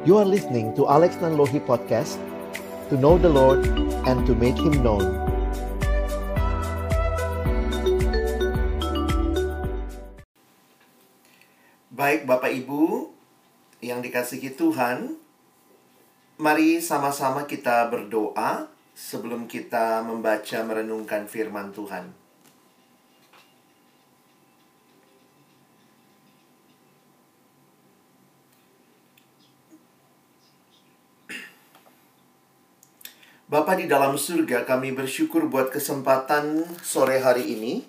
You are listening to Alex Nanlohi Podcast To know the Lord and to make Him known Baik Bapak Ibu yang dikasihi Tuhan, mari sama-sama kita berdoa sebelum kita membaca merenungkan firman Tuhan. Bapa di dalam surga, kami bersyukur buat kesempatan sore hari ini.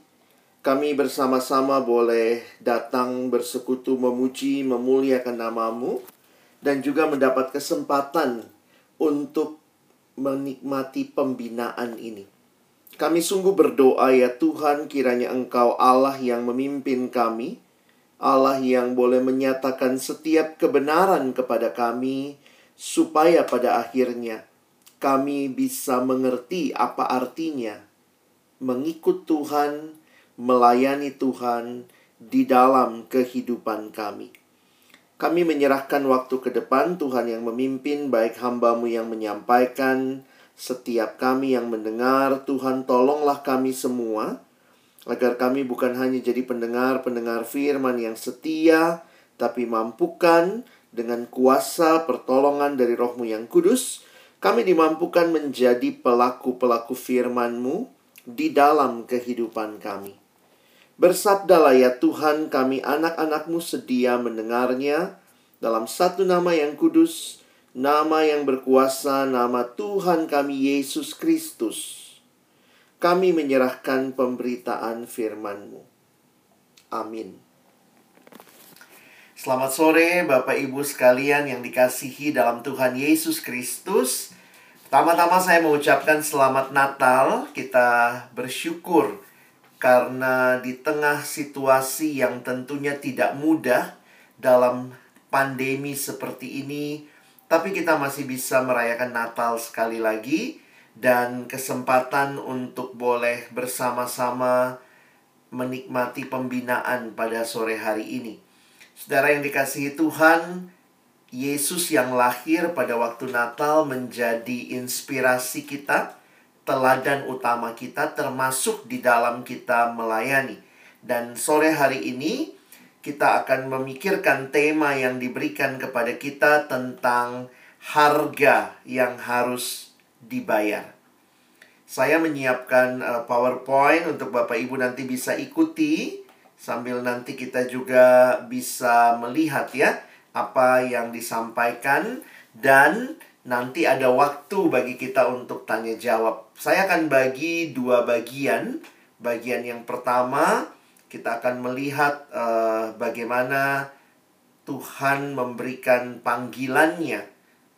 Kami bersama-sama boleh datang bersekutu memuji, memuliakan namamu, dan juga mendapat kesempatan untuk menikmati pembinaan ini. Kami sungguh berdoa ya Tuhan kiranya Engkau Allah yang memimpin kami, Allah yang boleh menyatakan setiap kebenaran kepada kami, supaya pada akhirnya kami bisa mengerti apa artinya mengikut Tuhan, melayani Tuhan di dalam kehidupan kami. Kami menyerahkan waktu ke depan Tuhan yang memimpin, baik hambamu yang menyampaikan, setiap kami yang mendengar, Tuhan tolonglah kami semua, agar kami bukan hanya jadi pendengar-pendengar firman yang setia, tapi mampukan dengan kuasa pertolongan dari rohmu yang kudus, kami dimampukan menjadi pelaku-pelaku firman-Mu di dalam kehidupan kami. Bersabdalah ya Tuhan kami anak-anak-Mu sedia mendengarnya dalam satu nama yang kudus, nama yang berkuasa, nama Tuhan kami Yesus Kristus. Kami menyerahkan pemberitaan firman-Mu. Amin. Selamat sore Bapak Ibu sekalian yang dikasihi dalam Tuhan Yesus Kristus. Pertama-tama saya mengucapkan selamat Natal. Kita bersyukur karena di tengah situasi yang tentunya tidak mudah dalam pandemi seperti ini, tapi kita masih bisa merayakan Natal sekali lagi dan kesempatan untuk boleh bersama-sama menikmati pembinaan pada sore hari ini. Saudara yang dikasihi Tuhan, Yesus yang lahir pada waktu Natal menjadi inspirasi kita, teladan utama kita, termasuk di dalam kita melayani. Dan sore hari ini, kita akan memikirkan tema yang diberikan kepada kita tentang harga yang harus dibayar. Saya menyiapkan uh, PowerPoint untuk Bapak Ibu nanti bisa ikuti sambil nanti kita juga bisa melihat ya apa yang disampaikan dan nanti ada waktu bagi kita untuk tanya jawab. Saya akan bagi dua bagian. Bagian yang pertama kita akan melihat uh, bagaimana Tuhan memberikan panggilannya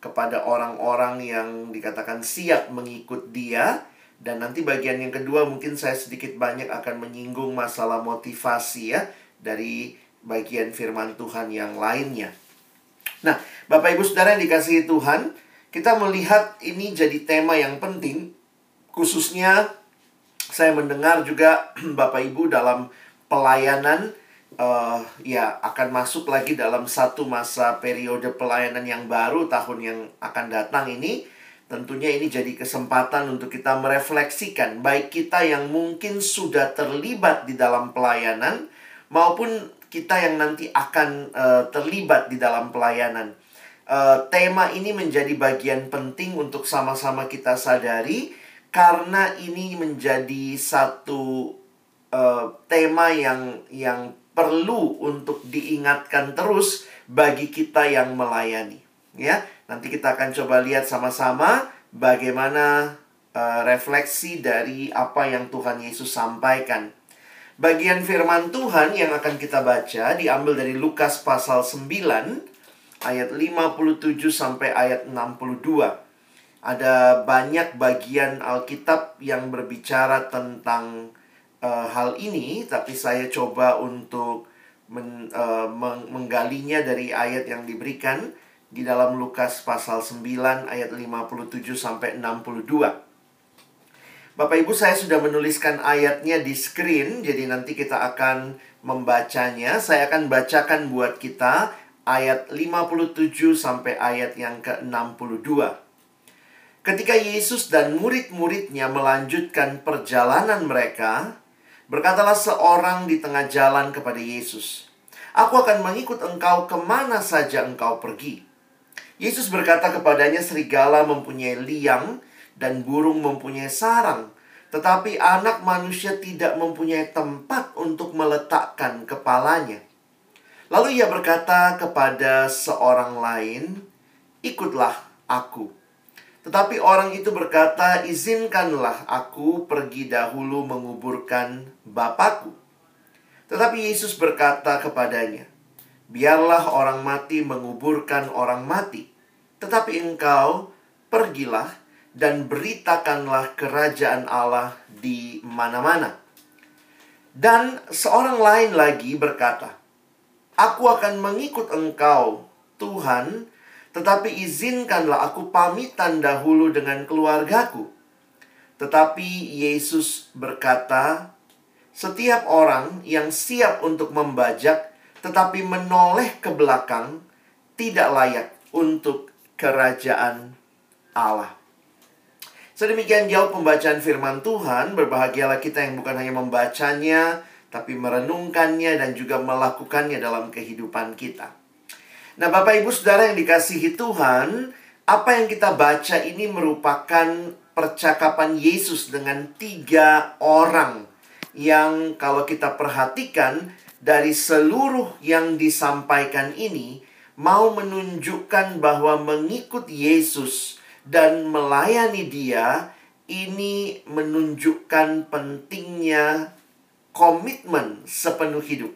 kepada orang-orang yang dikatakan siap mengikut Dia dan nanti bagian yang kedua mungkin saya sedikit banyak akan menyinggung masalah motivasi ya dari bagian firman Tuhan yang lainnya. Nah, Bapak Ibu Saudara yang dikasihi Tuhan, kita melihat ini jadi tema yang penting khususnya saya mendengar juga Bapak Ibu dalam pelayanan uh, ya akan masuk lagi dalam satu masa periode pelayanan yang baru tahun yang akan datang ini Tentunya ini jadi kesempatan untuk kita merefleksikan baik kita yang mungkin sudah terlibat di dalam pelayanan maupun kita yang nanti akan uh, terlibat di dalam pelayanan. Uh, tema ini menjadi bagian penting untuk sama-sama kita sadari karena ini menjadi satu uh, tema yang yang perlu untuk diingatkan terus bagi kita yang melayani, ya. Nanti kita akan coba lihat sama-sama bagaimana uh, refleksi dari apa yang Tuhan Yesus sampaikan. Bagian firman Tuhan yang akan kita baca diambil dari Lukas pasal 9 ayat 57 sampai ayat 62. Ada banyak bagian Alkitab yang berbicara tentang uh, hal ini, tapi saya coba untuk men, uh, menggalinya dari ayat yang diberikan di dalam Lukas pasal 9 ayat 57 sampai 62. Bapak Ibu saya sudah menuliskan ayatnya di screen jadi nanti kita akan membacanya. Saya akan bacakan buat kita ayat 57 sampai ayat yang ke-62. Ketika Yesus dan murid-muridnya melanjutkan perjalanan mereka, berkatalah seorang di tengah jalan kepada Yesus, Aku akan mengikut engkau ke mana saja engkau pergi. Yesus berkata kepadanya, serigala mempunyai liang dan burung mempunyai sarang, tetapi anak manusia tidak mempunyai tempat untuk meletakkan kepalanya. Lalu ia berkata kepada seorang lain, "Ikutlah aku." Tetapi orang itu berkata, "Izinkanlah aku pergi dahulu menguburkan bapakku." Tetapi Yesus berkata kepadanya, "Biarlah orang mati menguburkan orang mati, tetapi engkau pergilah dan beritakanlah kerajaan Allah di mana-mana." Dan seorang lain lagi berkata, "Aku akan mengikut engkau, Tuhan, tetapi izinkanlah aku pamitan dahulu dengan keluargaku." Tetapi Yesus berkata, setiap orang yang siap untuk membajak tetapi menoleh ke belakang tidak layak untuk kerajaan Allah. Sedemikian jauh pembacaan firman Tuhan, berbahagialah kita yang bukan hanya membacanya, tapi merenungkannya dan juga melakukannya dalam kehidupan kita. Nah, Bapak Ibu Saudara yang dikasihi Tuhan, apa yang kita baca ini merupakan percakapan Yesus dengan tiga orang yang kalau kita perhatikan dari seluruh yang disampaikan ini mau menunjukkan bahwa mengikut Yesus dan melayani Dia ini menunjukkan pentingnya komitmen sepenuh hidup.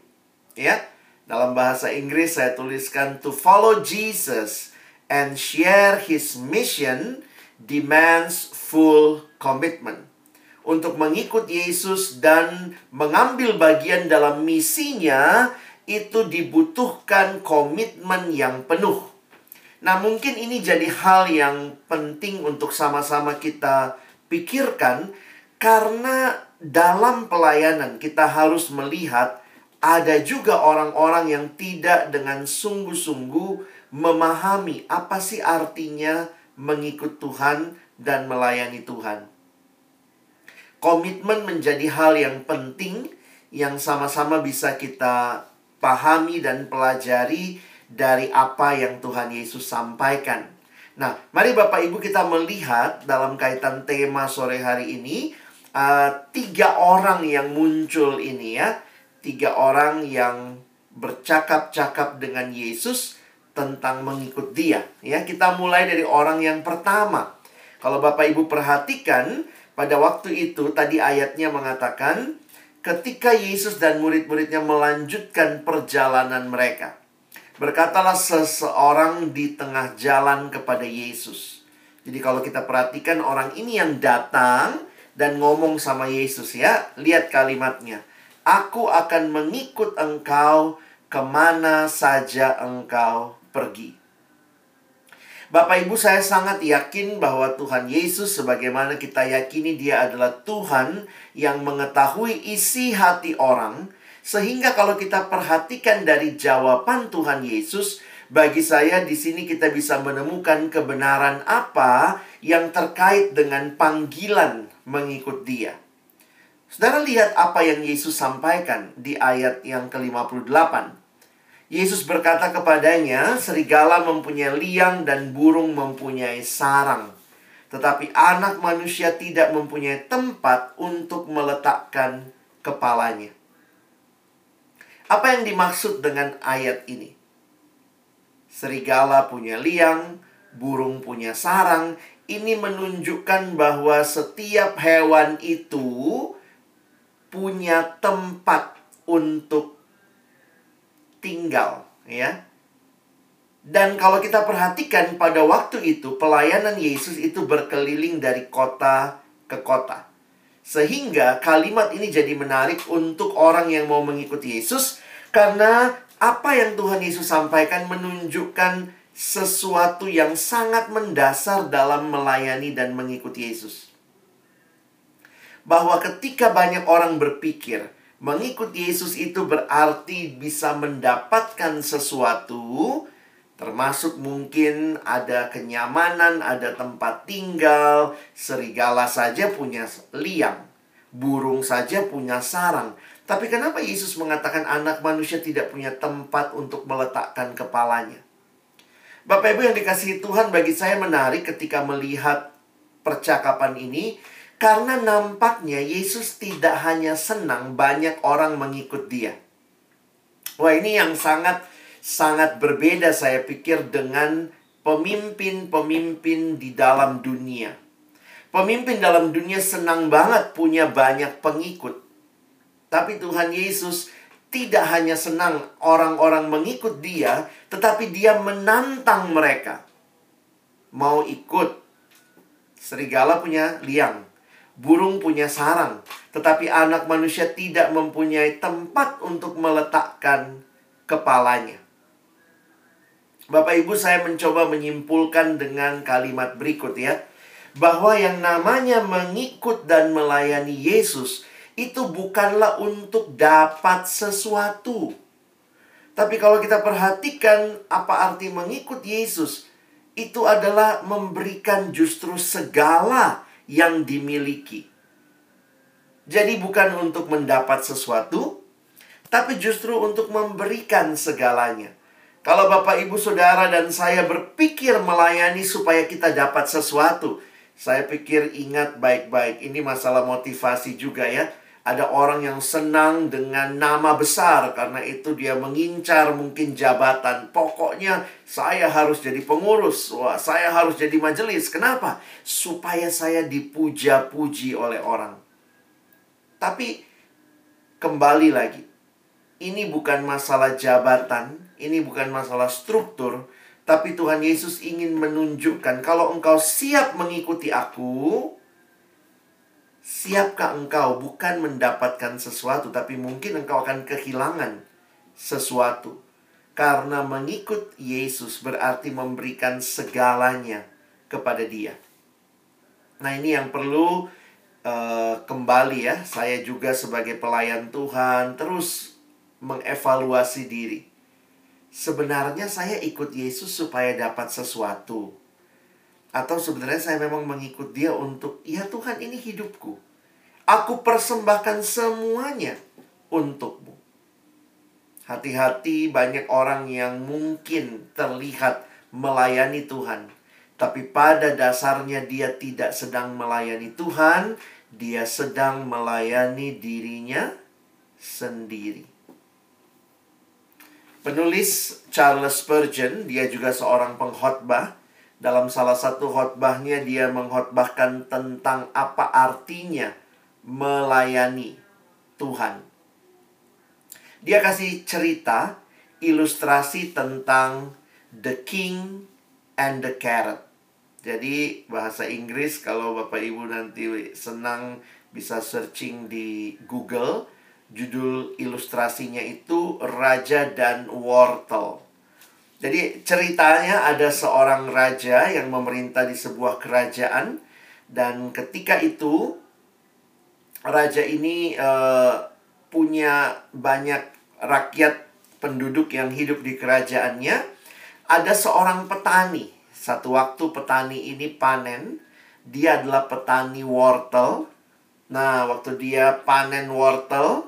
Ya. Dalam bahasa Inggris saya tuliskan to follow Jesus and share his mission demands full commitment untuk mengikut Yesus dan mengambil bagian dalam misinya itu dibutuhkan komitmen yang penuh. Nah, mungkin ini jadi hal yang penting untuk sama-sama kita pikirkan karena dalam pelayanan kita harus melihat ada juga orang-orang yang tidak dengan sungguh-sungguh memahami apa sih artinya mengikut Tuhan dan melayani Tuhan. Komitmen menjadi hal yang penting yang sama-sama bisa kita pahami dan pelajari dari apa yang Tuhan Yesus sampaikan. Nah, mari Bapak Ibu kita melihat dalam kaitan tema sore hari ini uh, tiga orang yang muncul ini ya, tiga orang yang bercakap-cakap dengan Yesus tentang mengikut Dia. Ya, kita mulai dari orang yang pertama. Kalau Bapak Ibu perhatikan, pada waktu itu tadi ayatnya mengatakan ketika Yesus dan murid-muridnya melanjutkan perjalanan mereka. Berkatalah seseorang di tengah jalan kepada Yesus. Jadi kalau kita perhatikan orang ini yang datang dan ngomong sama Yesus ya. Lihat kalimatnya. Aku akan mengikut engkau ke mana saja engkau pergi. Bapak Ibu saya sangat yakin bahwa Tuhan Yesus sebagaimana kita yakini dia adalah Tuhan yang mengetahui isi hati orang sehingga kalau kita perhatikan dari jawaban Tuhan Yesus bagi saya di sini kita bisa menemukan kebenaran apa yang terkait dengan panggilan mengikut dia. Saudara lihat apa yang Yesus sampaikan di ayat yang ke-58. Yesus berkata kepadanya, serigala mempunyai liang dan burung mempunyai sarang. Tetapi anak manusia tidak mempunyai tempat untuk meletakkan kepalanya. Apa yang dimaksud dengan ayat ini? Serigala punya liang, burung punya sarang. Ini menunjukkan bahwa setiap hewan itu punya tempat untuk tinggal, ya. Dan kalau kita perhatikan pada waktu itu pelayanan Yesus itu berkeliling dari kota ke kota. Sehingga kalimat ini jadi menarik untuk orang yang mau mengikuti Yesus karena apa yang Tuhan Yesus sampaikan menunjukkan sesuatu yang sangat mendasar dalam melayani dan mengikuti Yesus. Bahwa ketika banyak orang berpikir Mengikut Yesus itu berarti bisa mendapatkan sesuatu, termasuk mungkin ada kenyamanan, ada tempat tinggal, serigala saja punya liang, burung saja punya sarang. Tapi kenapa Yesus mengatakan anak manusia tidak punya tempat untuk meletakkan kepalanya? Bapak Ibu yang dikasihi Tuhan bagi saya menarik ketika melihat percakapan ini karena nampaknya Yesus tidak hanya senang banyak orang mengikut dia. Wah, ini yang sangat sangat berbeda saya pikir dengan pemimpin-pemimpin di dalam dunia. Pemimpin dalam dunia senang banget punya banyak pengikut. Tapi Tuhan Yesus tidak hanya senang orang-orang mengikut dia, tetapi dia menantang mereka. Mau ikut. Serigala punya liang burung punya sarang, tetapi anak manusia tidak mempunyai tempat untuk meletakkan kepalanya. Bapak Ibu, saya mencoba menyimpulkan dengan kalimat berikut ya, bahwa yang namanya mengikut dan melayani Yesus itu bukanlah untuk dapat sesuatu. Tapi kalau kita perhatikan apa arti mengikut Yesus, itu adalah memberikan justru segala yang dimiliki. Jadi bukan untuk mendapat sesuatu, tapi justru untuk memberikan segalanya. Kalau Bapak Ibu Saudara dan saya berpikir melayani supaya kita dapat sesuatu, saya pikir ingat baik-baik ini masalah motivasi juga ya. Ada orang yang senang dengan nama besar karena itu dia mengincar mungkin jabatan. Pokoknya saya harus jadi pengurus, wah saya harus jadi majelis. Kenapa? Supaya saya dipuja-puji oleh orang. Tapi kembali lagi, ini bukan masalah jabatan, ini bukan masalah struktur, tapi Tuhan Yesus ingin menunjukkan kalau engkau siap mengikuti aku, Siapkah engkau bukan mendapatkan sesuatu, tapi mungkin engkau akan kehilangan sesuatu? Karena mengikut Yesus berarti memberikan segalanya kepada Dia. Nah, ini yang perlu uh, kembali ya. Saya juga sebagai pelayan Tuhan terus mengevaluasi diri. Sebenarnya saya ikut Yesus supaya dapat sesuatu atau sebenarnya saya memang mengikut dia untuk, ya Tuhan ini hidupku. Aku persembahkan semuanya untukmu. Hati-hati banyak orang yang mungkin terlihat melayani Tuhan. Tapi pada dasarnya dia tidak sedang melayani Tuhan. Dia sedang melayani dirinya sendiri. Penulis Charles Spurgeon, dia juga seorang pengkhotbah dalam salah satu khotbahnya dia mengkhotbahkan tentang apa artinya melayani Tuhan. Dia kasih cerita ilustrasi tentang the king and the carrot. Jadi bahasa Inggris kalau Bapak Ibu nanti senang bisa searching di Google, judul ilustrasinya itu Raja dan Wortel. Jadi ceritanya ada seorang raja yang memerintah di sebuah kerajaan dan ketika itu raja ini uh, punya banyak rakyat penduduk yang hidup di kerajaannya. Ada seorang petani. Satu waktu petani ini panen, dia adalah petani wortel. Nah, waktu dia panen wortel,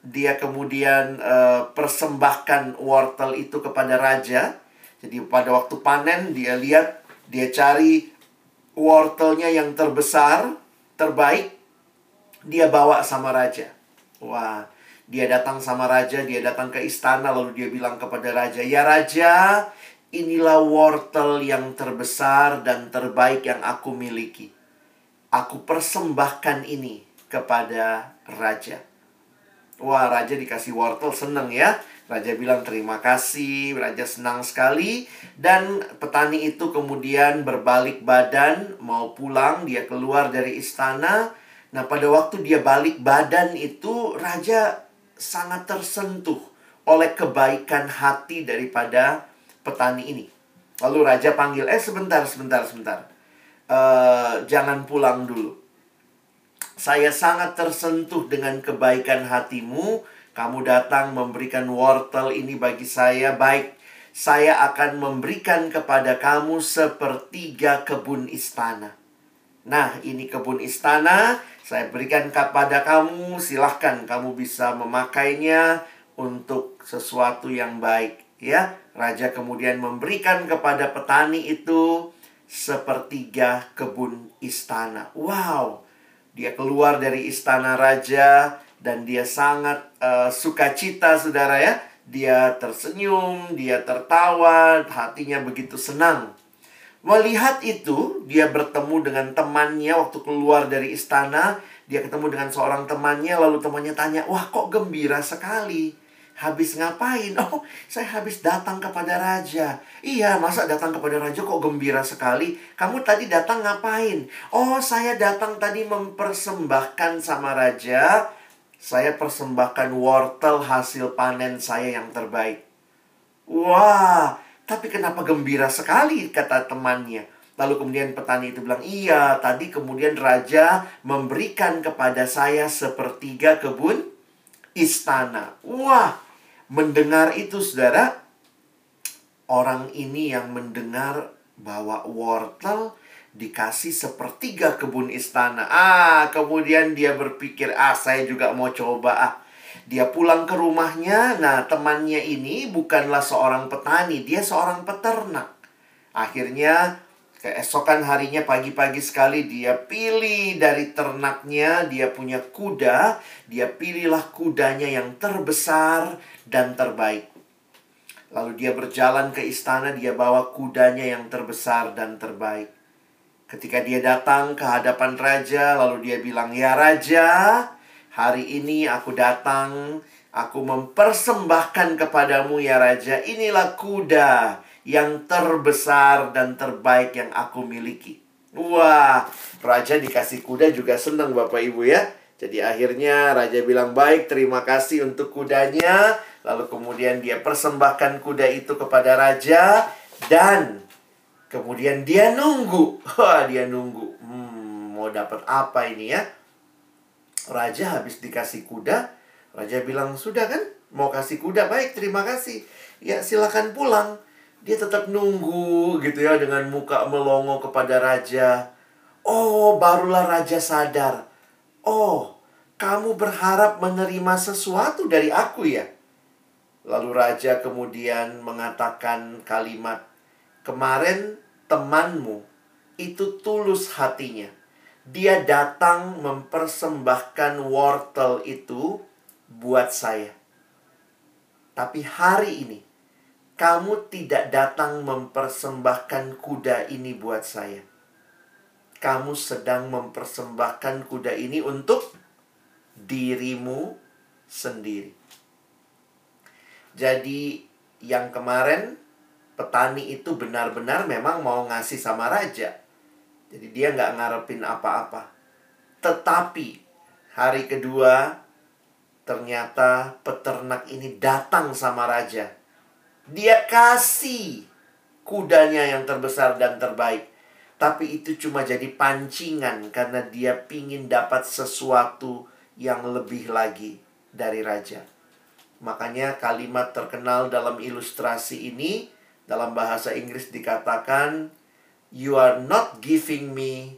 dia kemudian uh, persembahkan wortel itu kepada raja. Jadi pada waktu panen dia lihat dia cari wortelnya yang terbesar, terbaik, dia bawa sama raja. Wah, dia datang sama raja, dia datang ke istana lalu dia bilang kepada raja, "Ya raja, inilah wortel yang terbesar dan terbaik yang aku miliki. Aku persembahkan ini kepada raja." Wah, raja dikasih wortel seneng ya. Raja bilang terima kasih, raja senang sekali. Dan petani itu kemudian berbalik badan, mau pulang, dia keluar dari istana. Nah, pada waktu dia balik badan itu, raja sangat tersentuh oleh kebaikan hati daripada petani ini. Lalu raja panggil, eh sebentar, sebentar, sebentar. Uh, jangan pulang dulu Saya sangat tersentuh dengan kebaikan hatimu. Kamu datang memberikan wortel ini bagi saya. Baik, saya akan memberikan kepada kamu sepertiga kebun istana. Nah, ini kebun istana. Saya berikan kepada kamu. Silahkan kamu bisa memakainya untuk sesuatu yang baik. Ya, raja kemudian memberikan kepada petani itu sepertiga kebun istana. Wow, dia keluar dari istana raja dan dia sangat uh, sukacita, saudara ya. Dia tersenyum, dia tertawa, hatinya begitu senang. Melihat itu, dia bertemu dengan temannya waktu keluar dari istana. Dia ketemu dengan seorang temannya, lalu temannya tanya, "Wah, kok gembira sekali?" Habis ngapain? Oh, saya habis datang kepada raja. Iya, masa datang kepada raja kok gembira sekali? Kamu tadi datang ngapain? Oh, saya datang tadi mempersembahkan sama raja. Saya persembahkan wortel hasil panen saya yang terbaik. Wah, tapi kenapa gembira sekali? Kata temannya. Lalu kemudian petani itu bilang, iya tadi kemudian raja memberikan kepada saya sepertiga kebun istana. Wah, Mendengar itu saudara, orang ini yang mendengar bahwa wortel dikasih sepertiga kebun istana. Ah, kemudian dia berpikir, ah saya juga mau coba ah. Dia pulang ke rumahnya, nah temannya ini bukanlah seorang petani, dia seorang peternak. Akhirnya keesokan harinya pagi-pagi sekali dia pilih dari ternaknya, dia punya kuda, dia pilihlah kudanya yang terbesar dan terbaik. Lalu dia berjalan ke istana, dia bawa kudanya yang terbesar dan terbaik. Ketika dia datang ke hadapan raja, lalu dia bilang, "Ya raja, hari ini aku datang, aku mempersembahkan kepadamu ya raja, inilah kuda yang terbesar dan terbaik yang aku miliki." Wah, raja dikasih kuda juga senang Bapak Ibu ya. Jadi akhirnya raja bilang, "Baik, terima kasih untuk kudanya." Lalu kemudian dia persembahkan kuda itu kepada raja dan kemudian dia nunggu. Wah, dia nunggu. Hmm, mau dapat apa ini ya? Raja habis dikasih kuda, raja bilang, "Sudah kan? Mau kasih kuda? Baik, terima kasih. Ya, silakan pulang." Dia tetap nunggu gitu ya dengan muka melongo kepada raja. Oh, barulah raja sadar. Oh, kamu berharap menerima sesuatu dari aku ya? Lalu raja kemudian mengatakan kalimat, "Kemarin temanmu itu tulus hatinya. Dia datang mempersembahkan wortel itu buat saya. Tapi hari ini kamu tidak datang mempersembahkan kuda ini buat saya. Kamu sedang mempersembahkan kuda ini untuk dirimu sendiri." Jadi yang kemarin petani itu benar-benar memang mau ngasih sama raja. Jadi dia nggak ngarepin apa-apa. Tetapi hari kedua ternyata peternak ini datang sama raja. Dia kasih kudanya yang terbesar dan terbaik. Tapi itu cuma jadi pancingan karena dia pingin dapat sesuatu yang lebih lagi dari raja. Makanya kalimat terkenal dalam ilustrasi ini dalam bahasa Inggris dikatakan you are not giving me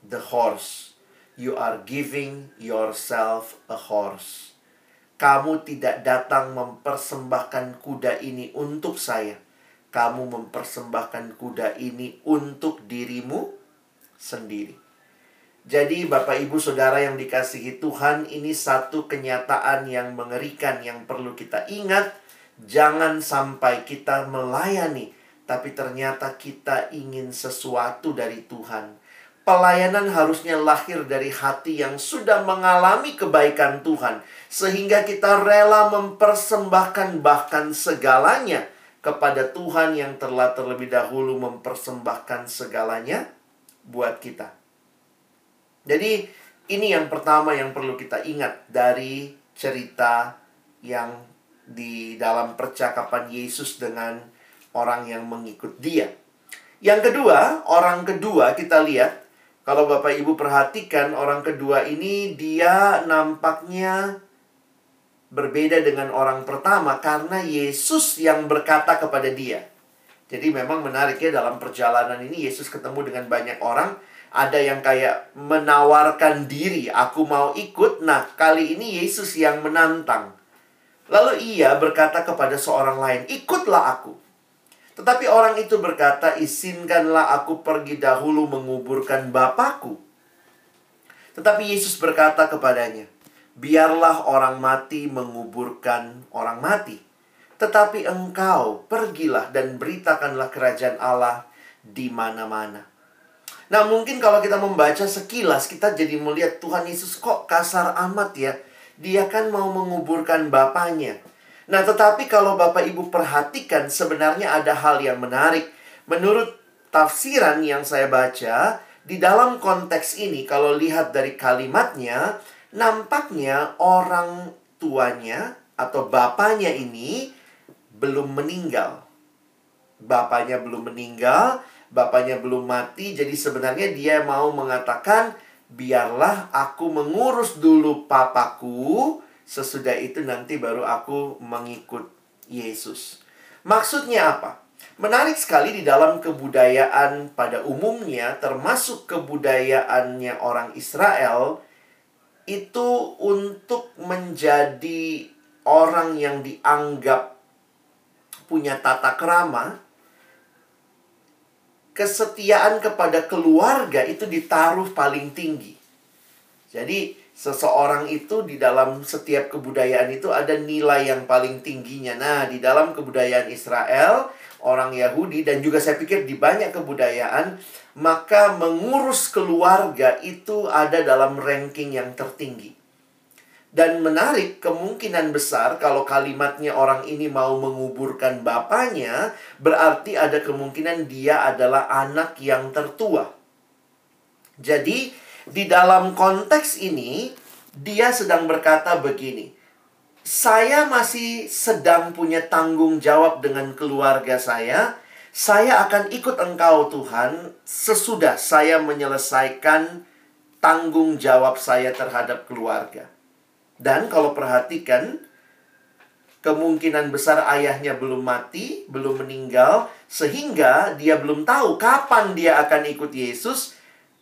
the horse. You are giving yourself a horse. Kamu tidak datang mempersembahkan kuda ini untuk saya. Kamu mempersembahkan kuda ini untuk dirimu sendiri. Jadi Bapak Ibu Saudara yang dikasihi Tuhan ini satu kenyataan yang mengerikan yang perlu kita ingat. Jangan sampai kita melayani tapi ternyata kita ingin sesuatu dari Tuhan. Pelayanan harusnya lahir dari hati yang sudah mengalami kebaikan Tuhan sehingga kita rela mempersembahkan bahkan segalanya kepada Tuhan yang telah terlebih dahulu mempersembahkan segalanya buat kita. Jadi ini yang pertama yang perlu kita ingat dari cerita yang di dalam percakapan Yesus dengan orang yang mengikut dia. Yang kedua, orang kedua kita lihat Kalau Bapak Ibu perhatikan orang kedua ini dia nampaknya berbeda dengan orang pertama karena Yesus yang berkata kepada dia. Jadi memang menarik ya dalam perjalanan ini Yesus ketemu dengan banyak orang. Ada yang kayak menawarkan diri, aku mau ikut. Nah, kali ini Yesus yang menantang. Lalu ia berkata kepada seorang lain, ikutlah aku. Tetapi orang itu berkata, izinkanlah aku pergi dahulu menguburkan Bapakku. Tetapi Yesus berkata kepadanya, biarlah orang mati menguburkan orang mati. Tetapi engkau pergilah dan beritakanlah kerajaan Allah di mana-mana. Nah mungkin kalau kita membaca sekilas kita jadi melihat Tuhan Yesus kok kasar amat ya. Dia kan mau menguburkan bapaknya. Nah tetapi kalau Bapak Ibu perhatikan sebenarnya ada hal yang menarik. Menurut tafsiran yang saya baca, di dalam konteks ini kalau lihat dari kalimatnya, nampaknya orang tuanya atau bapaknya ini belum meninggal. Bapaknya belum meninggal, bapaknya belum mati, jadi sebenarnya dia mau mengatakan, biarlah aku mengurus dulu papaku, sesudah itu nanti baru aku mengikut Yesus. Maksudnya apa? Menarik sekali di dalam kebudayaan pada umumnya, termasuk kebudayaannya orang Israel, itu untuk menjadi orang yang dianggap punya tata kerama, kesetiaan kepada keluarga itu ditaruh paling tinggi. Jadi, seseorang itu di dalam setiap kebudayaan itu ada nilai yang paling tingginya. Nah, di dalam kebudayaan Israel, orang Yahudi dan juga saya pikir di banyak kebudayaan maka mengurus keluarga itu ada dalam ranking yang tertinggi. Dan menarik, kemungkinan besar kalau kalimatnya orang ini mau menguburkan bapaknya, berarti ada kemungkinan dia adalah anak yang tertua. Jadi, di dalam konteks ini, dia sedang berkata begini, "Saya masih sedang punya tanggung jawab dengan keluarga saya, saya akan ikut Engkau, Tuhan, sesudah saya menyelesaikan tanggung jawab saya terhadap keluarga. Dan kalau perhatikan, kemungkinan besar ayahnya belum mati, belum meninggal, sehingga dia belum tahu kapan dia akan ikut Yesus.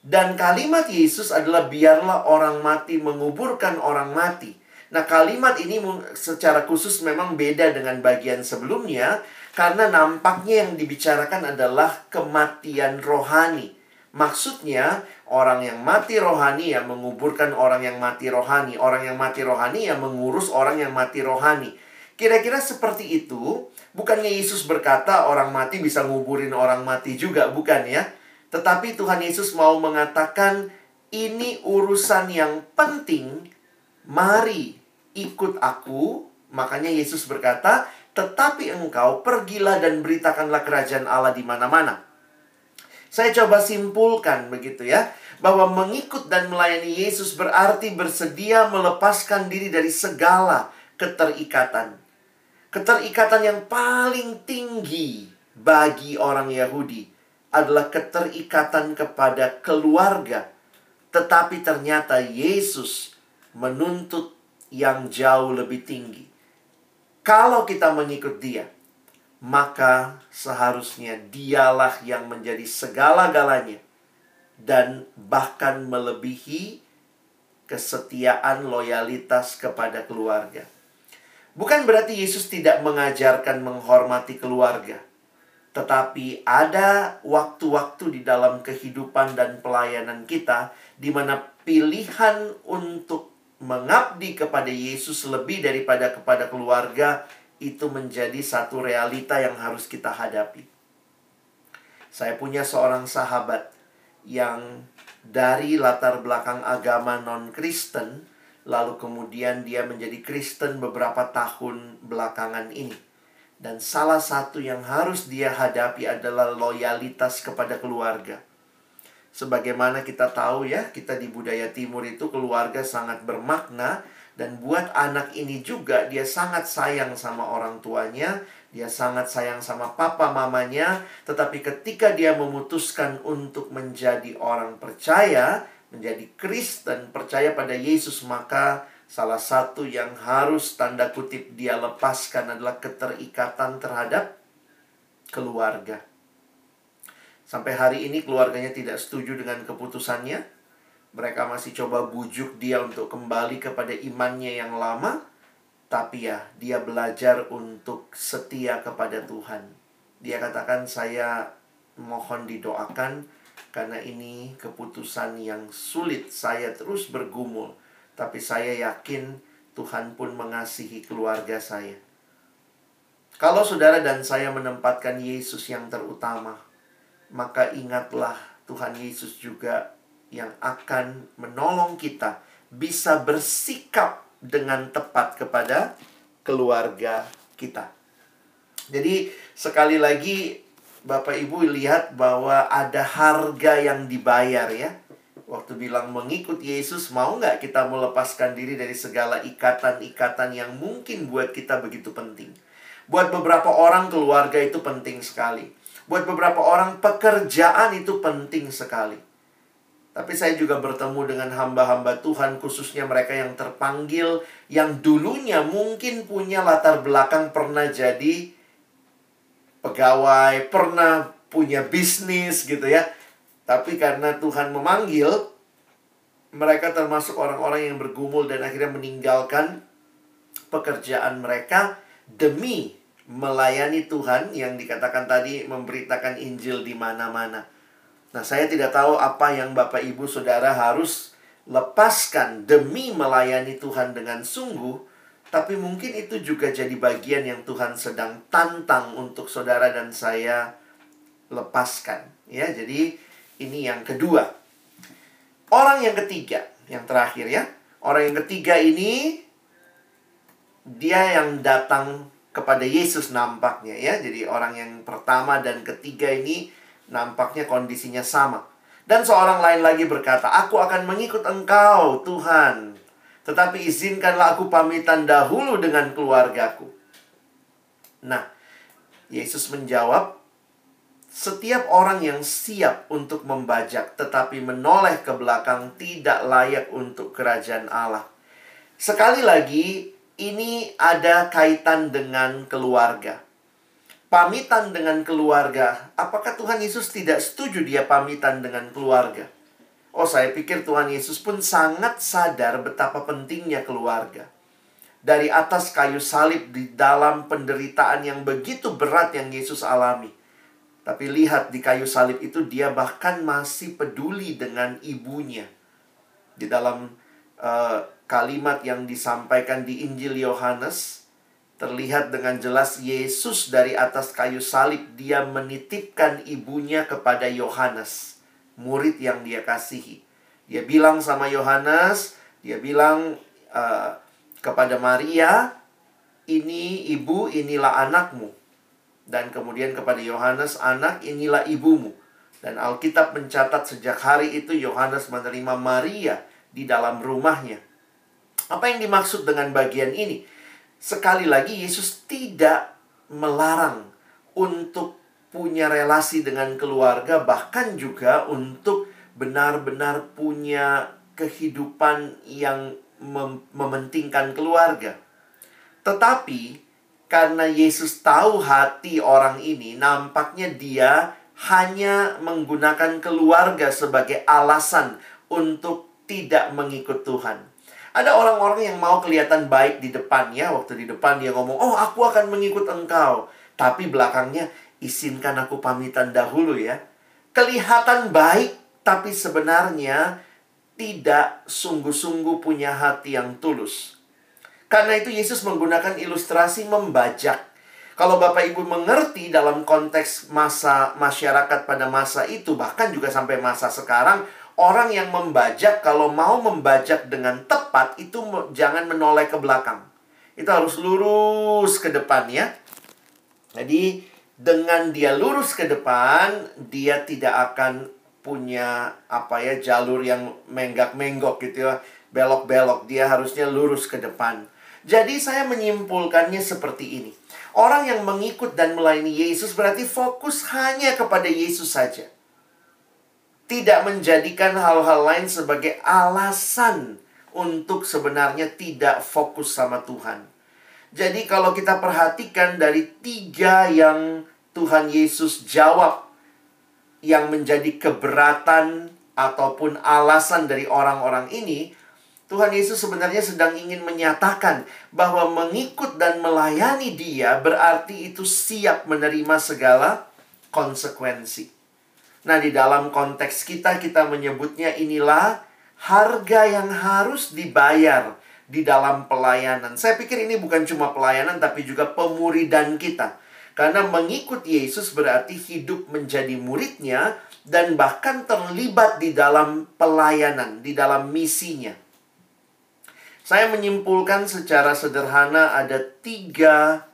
Dan kalimat Yesus adalah biarlah orang mati menguburkan orang mati. Nah, kalimat ini secara khusus memang beda dengan bagian sebelumnya karena nampaknya yang dibicarakan adalah kematian rohani. Maksudnya, orang yang mati rohani yang menguburkan orang yang mati rohani. Orang yang mati rohani yang mengurus orang yang mati rohani. Kira-kira seperti itu, bukannya Yesus berkata orang mati bisa nguburin orang mati juga, bukan ya? Tetapi Tuhan Yesus mau mengatakan ini urusan yang penting, mari ikut aku. Makanya Yesus berkata, tetapi engkau pergilah dan beritakanlah kerajaan Allah di mana-mana. Saya coba simpulkan begitu ya, bahwa mengikut dan melayani Yesus berarti bersedia melepaskan diri dari segala keterikatan. Keterikatan yang paling tinggi bagi orang Yahudi adalah keterikatan kepada keluarga. Tetapi ternyata Yesus menuntut yang jauh lebih tinggi kalau kita mengikut dia, maka seharusnya dialah yang menjadi segala-galanya dan bahkan melebihi kesetiaan loyalitas kepada keluarga. Bukan berarti Yesus tidak mengajarkan menghormati keluarga, tetapi ada waktu-waktu di dalam kehidupan dan pelayanan kita di mana pilihan untuk mengabdi kepada Yesus lebih daripada kepada keluarga itu menjadi satu realita yang harus kita hadapi. Saya punya seorang sahabat yang dari latar belakang agama non-Kristen, lalu kemudian dia menjadi Kristen beberapa tahun belakangan ini. Dan salah satu yang harus dia hadapi adalah loyalitas kepada keluarga. Sebagaimana kita tahu ya, kita di budaya timur itu keluarga sangat bermakna dan buat anak ini juga dia sangat sayang sama orang tuanya, Dia sangat sayang sama papa mamanya, tetapi ketika dia memutuskan untuk menjadi orang percaya, menjadi Kristen, percaya pada Yesus, maka salah satu yang harus tanda kutip dia lepaskan adalah keterikatan terhadap keluarga. Sampai hari ini keluarganya tidak setuju dengan keputusannya. Mereka masih coba bujuk dia untuk kembali kepada imannya yang lama tapi ya, dia belajar untuk setia kepada Tuhan. Dia katakan, "Saya mohon didoakan karena ini keputusan yang sulit. Saya terus bergumul, tapi saya yakin Tuhan pun mengasihi keluarga saya." Kalau saudara dan saya menempatkan Yesus yang terutama, maka ingatlah Tuhan Yesus juga yang akan menolong kita bisa bersikap dengan tepat kepada keluarga kita. Jadi sekali lagi Bapak Ibu lihat bahwa ada harga yang dibayar ya. Waktu bilang mengikut Yesus, mau nggak kita melepaskan diri dari segala ikatan-ikatan yang mungkin buat kita begitu penting. Buat beberapa orang keluarga itu penting sekali. Buat beberapa orang pekerjaan itu penting sekali. Tapi saya juga bertemu dengan hamba-hamba Tuhan, khususnya mereka yang terpanggil, yang dulunya mungkin punya latar belakang pernah jadi pegawai, pernah punya bisnis gitu ya. Tapi karena Tuhan memanggil, mereka termasuk orang-orang yang bergumul dan akhirnya meninggalkan pekerjaan mereka demi melayani Tuhan yang dikatakan tadi memberitakan Injil di mana-mana. Nah, saya tidak tahu apa yang Bapak Ibu Saudara harus lepaskan demi melayani Tuhan dengan sungguh, tapi mungkin itu juga jadi bagian yang Tuhan sedang tantang untuk saudara dan saya lepaskan. Ya, jadi ini yang kedua. Orang yang ketiga, yang terakhir ya. Orang yang ketiga ini dia yang datang kepada Yesus nampaknya ya. Jadi orang yang pertama dan ketiga ini Nampaknya kondisinya sama. Dan seorang lain lagi berkata, Aku akan mengikut engkau, Tuhan. Tetapi izinkanlah aku pamitan dahulu dengan keluargaku. Nah, Yesus menjawab, setiap orang yang siap untuk membajak tetapi menoleh ke belakang tidak layak untuk kerajaan Allah. Sekali lagi, ini ada kaitan dengan keluarga pamitan dengan keluarga. Apakah Tuhan Yesus tidak setuju dia pamitan dengan keluarga? Oh, saya pikir Tuhan Yesus pun sangat sadar betapa pentingnya keluarga. Dari atas kayu salib di dalam penderitaan yang begitu berat yang Yesus alami. Tapi lihat di kayu salib itu dia bahkan masih peduli dengan ibunya. Di dalam uh, kalimat yang disampaikan di Injil Yohanes, Terlihat dengan jelas Yesus dari atas kayu salib dia menitipkan ibunya kepada Yohanes, murid yang dia kasihi. Dia bilang sama Yohanes, dia bilang uh, kepada Maria, ini ibu, inilah anakmu. Dan kemudian kepada Yohanes, anak, inilah ibumu. Dan Alkitab mencatat sejak hari itu Yohanes menerima Maria di dalam rumahnya. Apa yang dimaksud dengan bagian ini? Sekali lagi Yesus tidak melarang untuk punya relasi dengan keluarga bahkan juga untuk benar-benar punya kehidupan yang mem mementingkan keluarga. Tetapi karena Yesus tahu hati orang ini, nampaknya dia hanya menggunakan keluarga sebagai alasan untuk tidak mengikut Tuhan. Ada orang-orang yang mau kelihatan baik di depannya. Waktu di depan dia ngomong, oh aku akan mengikut engkau. Tapi belakangnya, izinkan aku pamitan dahulu ya. Kelihatan baik, tapi sebenarnya tidak sungguh-sungguh punya hati yang tulus. Karena itu Yesus menggunakan ilustrasi membajak. Kalau Bapak Ibu mengerti dalam konteks masa masyarakat pada masa itu, bahkan juga sampai masa sekarang, Orang yang membajak, kalau mau membajak dengan tepat, itu jangan menoleh ke belakang. Itu harus lurus ke depan ya. Jadi, dengan dia lurus ke depan, dia tidak akan punya apa ya jalur yang menggak-menggok gitu ya belok-belok dia harusnya lurus ke depan Jadi saya menyimpulkannya seperti ini. Orang yang mengikut dan melayani Yesus berarti fokus hanya kepada Yesus saja. Tidak menjadikan hal-hal lain sebagai alasan untuk sebenarnya tidak fokus sama Tuhan. Jadi kalau kita perhatikan dari tiga yang Tuhan Yesus jawab yang menjadi keberatan ataupun alasan dari orang-orang ini, Tuhan Yesus sebenarnya sedang ingin menyatakan bahwa mengikut dan melayani Dia berarti itu siap menerima segala konsekuensi. Nah, di dalam konteks kita, kita menyebutnya inilah harga yang harus dibayar di dalam pelayanan. Saya pikir ini bukan cuma pelayanan, tapi juga pemuridan kita. Karena mengikut Yesus berarti hidup menjadi muridnya dan bahkan terlibat di dalam pelayanan, di dalam misinya. Saya menyimpulkan secara sederhana ada tiga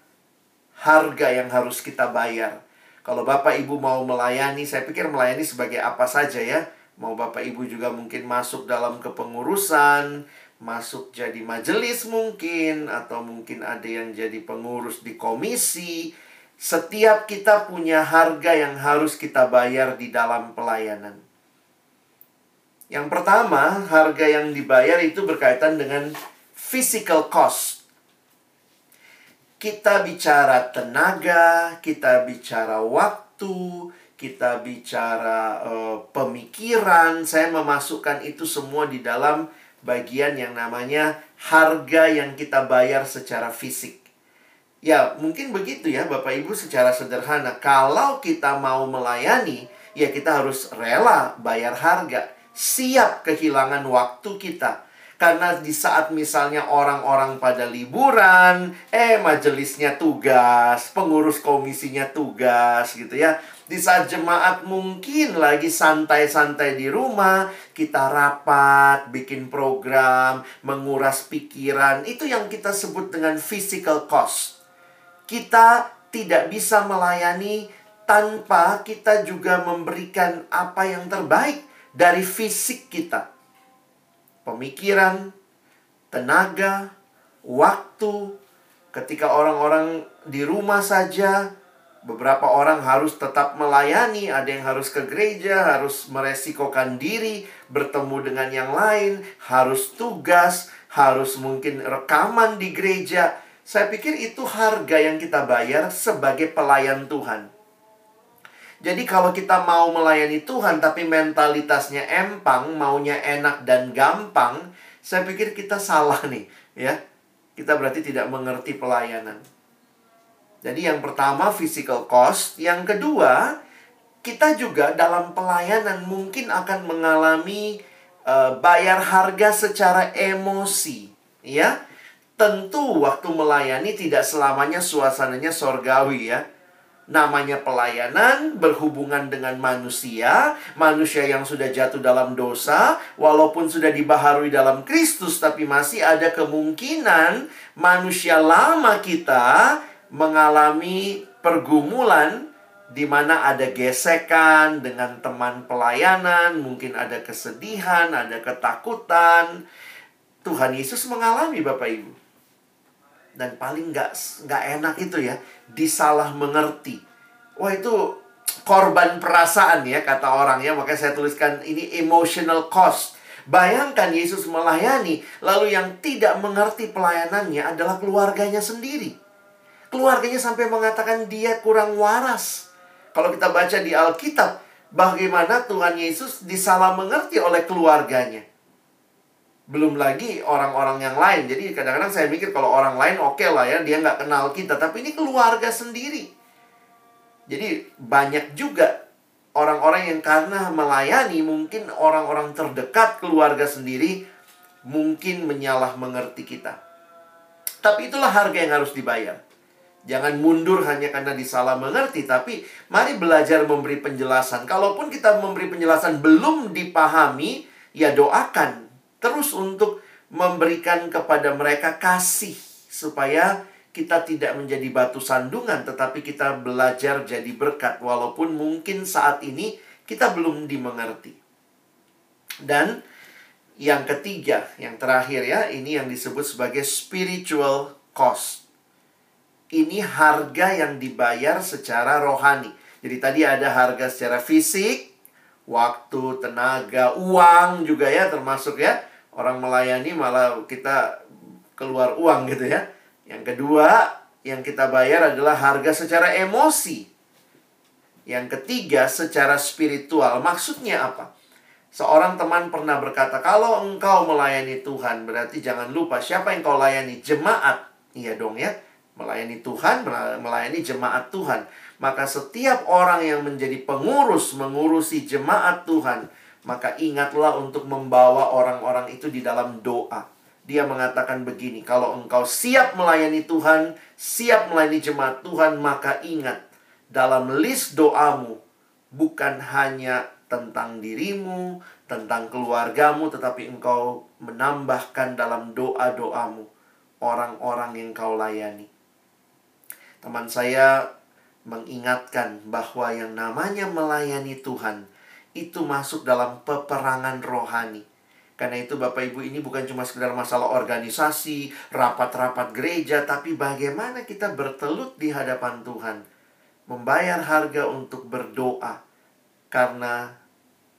harga yang harus kita bayar. Kalau Bapak Ibu mau melayani, saya pikir melayani sebagai apa saja ya Mau Bapak Ibu juga mungkin masuk dalam kepengurusan, masuk jadi majelis mungkin, atau mungkin ada yang jadi pengurus di komisi. Setiap kita punya harga yang harus kita bayar di dalam pelayanan. Yang pertama, harga yang dibayar itu berkaitan dengan physical cost. Kita bicara tenaga, kita bicara waktu, kita bicara uh, pemikiran, saya memasukkan itu semua di dalam bagian yang namanya harga yang kita bayar secara fisik. Ya, mungkin begitu ya Bapak Ibu secara sederhana. Kalau kita mau melayani, ya kita harus rela bayar harga. Siap kehilangan waktu kita. Karena di saat misalnya orang-orang pada liburan, eh majelisnya tugas, pengurus komisinya tugas gitu ya di saat jemaat mungkin lagi santai-santai di rumah, kita rapat, bikin program, menguras pikiran. Itu yang kita sebut dengan physical cost. Kita tidak bisa melayani tanpa kita juga memberikan apa yang terbaik dari fisik kita. Pemikiran, tenaga, waktu, ketika orang-orang di rumah saja Beberapa orang harus tetap melayani, ada yang harus ke gereja, harus meresikokan diri, bertemu dengan yang lain, harus tugas, harus mungkin rekaman di gereja. Saya pikir itu harga yang kita bayar sebagai pelayan Tuhan. Jadi kalau kita mau melayani Tuhan tapi mentalitasnya empang, maunya enak dan gampang, saya pikir kita salah nih, ya. Kita berarti tidak mengerti pelayanan. Jadi yang pertama physical cost, yang kedua kita juga dalam pelayanan mungkin akan mengalami uh, bayar harga secara emosi, ya. Tentu waktu melayani tidak selamanya suasananya sorgawi ya. Namanya pelayanan berhubungan dengan manusia, manusia yang sudah jatuh dalam dosa, walaupun sudah dibaharui dalam Kristus, tapi masih ada kemungkinan manusia lama kita mengalami pergumulan di mana ada gesekan dengan teman pelayanan, mungkin ada kesedihan, ada ketakutan. Tuhan Yesus mengalami Bapak Ibu. Dan paling nggak nggak enak itu ya, disalah mengerti. Wah itu korban perasaan ya kata orang ya, makanya saya tuliskan ini emotional cost. Bayangkan Yesus melayani, lalu yang tidak mengerti pelayanannya adalah keluarganya sendiri. Keluarganya sampai mengatakan dia kurang waras. Kalau kita baca di Alkitab, bagaimana Tuhan Yesus disalah mengerti oleh keluarganya. Belum lagi orang-orang yang lain. Jadi kadang-kadang saya mikir kalau orang lain oke okay lah ya, dia nggak kenal kita. Tapi ini keluarga sendiri. Jadi banyak juga orang-orang yang karena melayani mungkin orang-orang terdekat keluarga sendiri mungkin menyalah mengerti kita. Tapi itulah harga yang harus dibayar. Jangan mundur hanya karena disalah mengerti, tapi mari belajar memberi penjelasan. Kalaupun kita memberi penjelasan belum dipahami, ya doakan terus untuk memberikan kepada mereka kasih supaya kita tidak menjadi batu sandungan, tetapi kita belajar jadi berkat, walaupun mungkin saat ini kita belum dimengerti. Dan Yang ketiga, yang terakhir ya, ini yang disebut sebagai spiritual cost. Ini harga yang dibayar secara rohani. Jadi tadi ada harga secara fisik, waktu, tenaga, uang juga ya termasuk ya. Orang melayani malah kita keluar uang gitu ya. Yang kedua, yang kita bayar adalah harga secara emosi. Yang ketiga, secara spiritual. Maksudnya apa? Seorang teman pernah berkata, kalau engkau melayani Tuhan, berarti jangan lupa siapa yang kau layani? Jemaat. Iya dong ya. Melayani Tuhan, melayani jemaat Tuhan. Maka setiap orang yang menjadi pengurus, mengurusi jemaat Tuhan, maka ingatlah untuk membawa orang-orang itu di dalam doa. Dia mengatakan begini, kalau engkau siap melayani Tuhan, siap melayani jemaat Tuhan, maka ingat, dalam list doamu, bukan hanya tentang dirimu, tentang keluargamu, tetapi engkau menambahkan dalam doa-doamu orang-orang yang kau layani. Teman saya mengingatkan bahwa yang namanya melayani Tuhan itu masuk dalam peperangan rohani. Karena itu Bapak Ibu ini bukan cuma sekedar masalah organisasi, rapat-rapat gereja, tapi bagaimana kita bertelut di hadapan Tuhan. Membayar harga untuk berdoa. Karena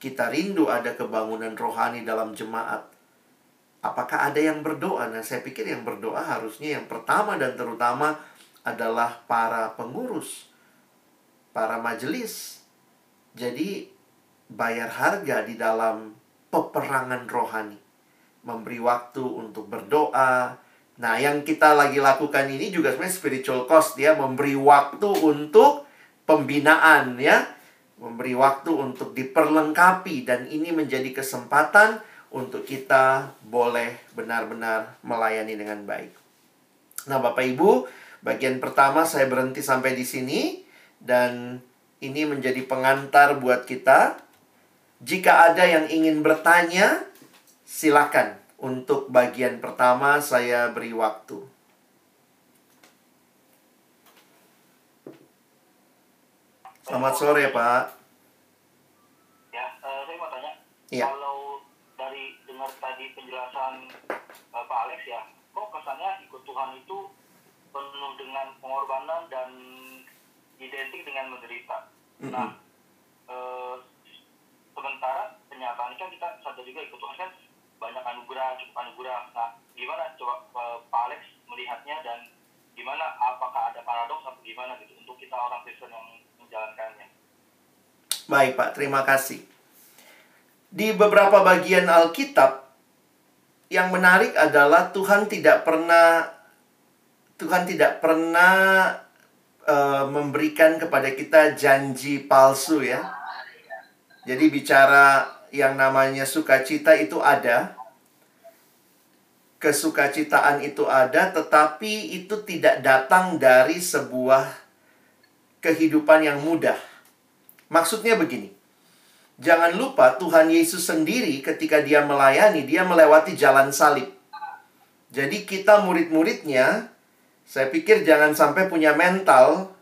kita rindu ada kebangunan rohani dalam jemaat. Apakah ada yang berdoa? Nah, saya pikir yang berdoa harusnya yang pertama dan terutama adalah para pengurus para majelis. Jadi bayar harga di dalam peperangan rohani. Memberi waktu untuk berdoa. Nah, yang kita lagi lakukan ini juga sebenarnya spiritual cost ya, memberi waktu untuk pembinaan ya. Memberi waktu untuk diperlengkapi dan ini menjadi kesempatan untuk kita boleh benar-benar melayani dengan baik. Nah, Bapak Ibu, bagian pertama saya berhenti sampai di sini dan ini menjadi pengantar buat kita. Jika ada yang ingin bertanya, silakan. Untuk bagian pertama saya beri waktu. Selamat sore, Pak. Ya, uh, saya mau tanya. Iya. Kalau dari dengar tadi penjelasan uh, Pak Alex ya, kok kesannya ikut Tuhan itu penuh dengan pengorbanan dan identik dengan menderita. Mm-hmm. Nah, eh, sementara penyataan kan kita sadar juga ikut Tuhan kan banyak anugerah, cukup anugerah. Nah, gimana coba eh, Pak Alex melihatnya dan gimana apakah ada paradoks atau gimana gitu untuk kita orang Kristen yang menjalankannya? Baik, Pak. Terima kasih. Di beberapa bagian Alkitab yang menarik adalah Tuhan tidak pernah Tuhan tidak pernah uh, memberikan kepada kita janji palsu ya. Jadi bicara yang namanya sukacita itu ada. Kesukacitaan itu ada, tetapi itu tidak datang dari sebuah kehidupan yang mudah. Maksudnya begini. Jangan lupa Tuhan Yesus sendiri ketika dia melayani, dia melewati jalan salib. Jadi kita murid-muridnya saya pikir jangan sampai punya mental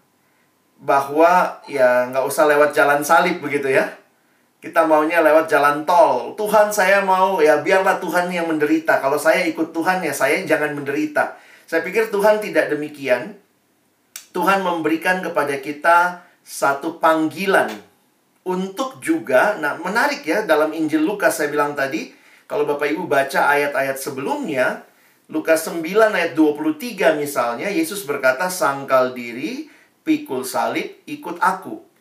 bahwa ya nggak usah lewat jalan salib begitu ya. Kita maunya lewat jalan tol. Tuhan saya mau ya biarlah Tuhan yang menderita. Kalau saya ikut Tuhan ya saya jangan menderita. Saya pikir Tuhan tidak demikian. Tuhan memberikan kepada kita satu panggilan untuk juga, nah menarik ya dalam Injil Lukas saya bilang tadi, kalau Bapak Ibu baca ayat-ayat sebelumnya, Lukas 9 ayat 23 misalnya, Yesus berkata, sangkal diri, pikul salib, ikut aku.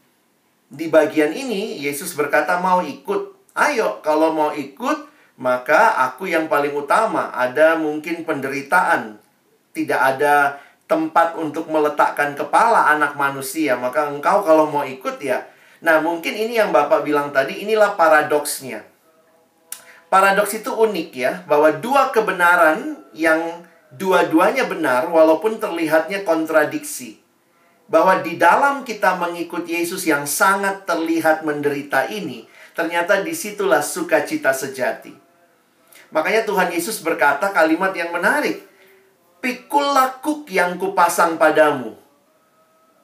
Di bagian ini, Yesus berkata mau ikut. Ayo, kalau mau ikut, maka aku yang paling utama. Ada mungkin penderitaan. Tidak ada tempat untuk meletakkan kepala anak manusia. Maka engkau kalau mau ikut ya. Nah, mungkin ini yang Bapak bilang tadi, inilah paradoksnya. Paradoks itu unik ya, bahwa dua kebenaran yang dua-duanya benar walaupun terlihatnya kontradiksi. Bahwa di dalam kita mengikut Yesus yang sangat terlihat menderita ini, ternyata di situlah sukacita sejati. Makanya Tuhan Yesus berkata kalimat yang menarik. Pikullah kuk yang kupasang padamu.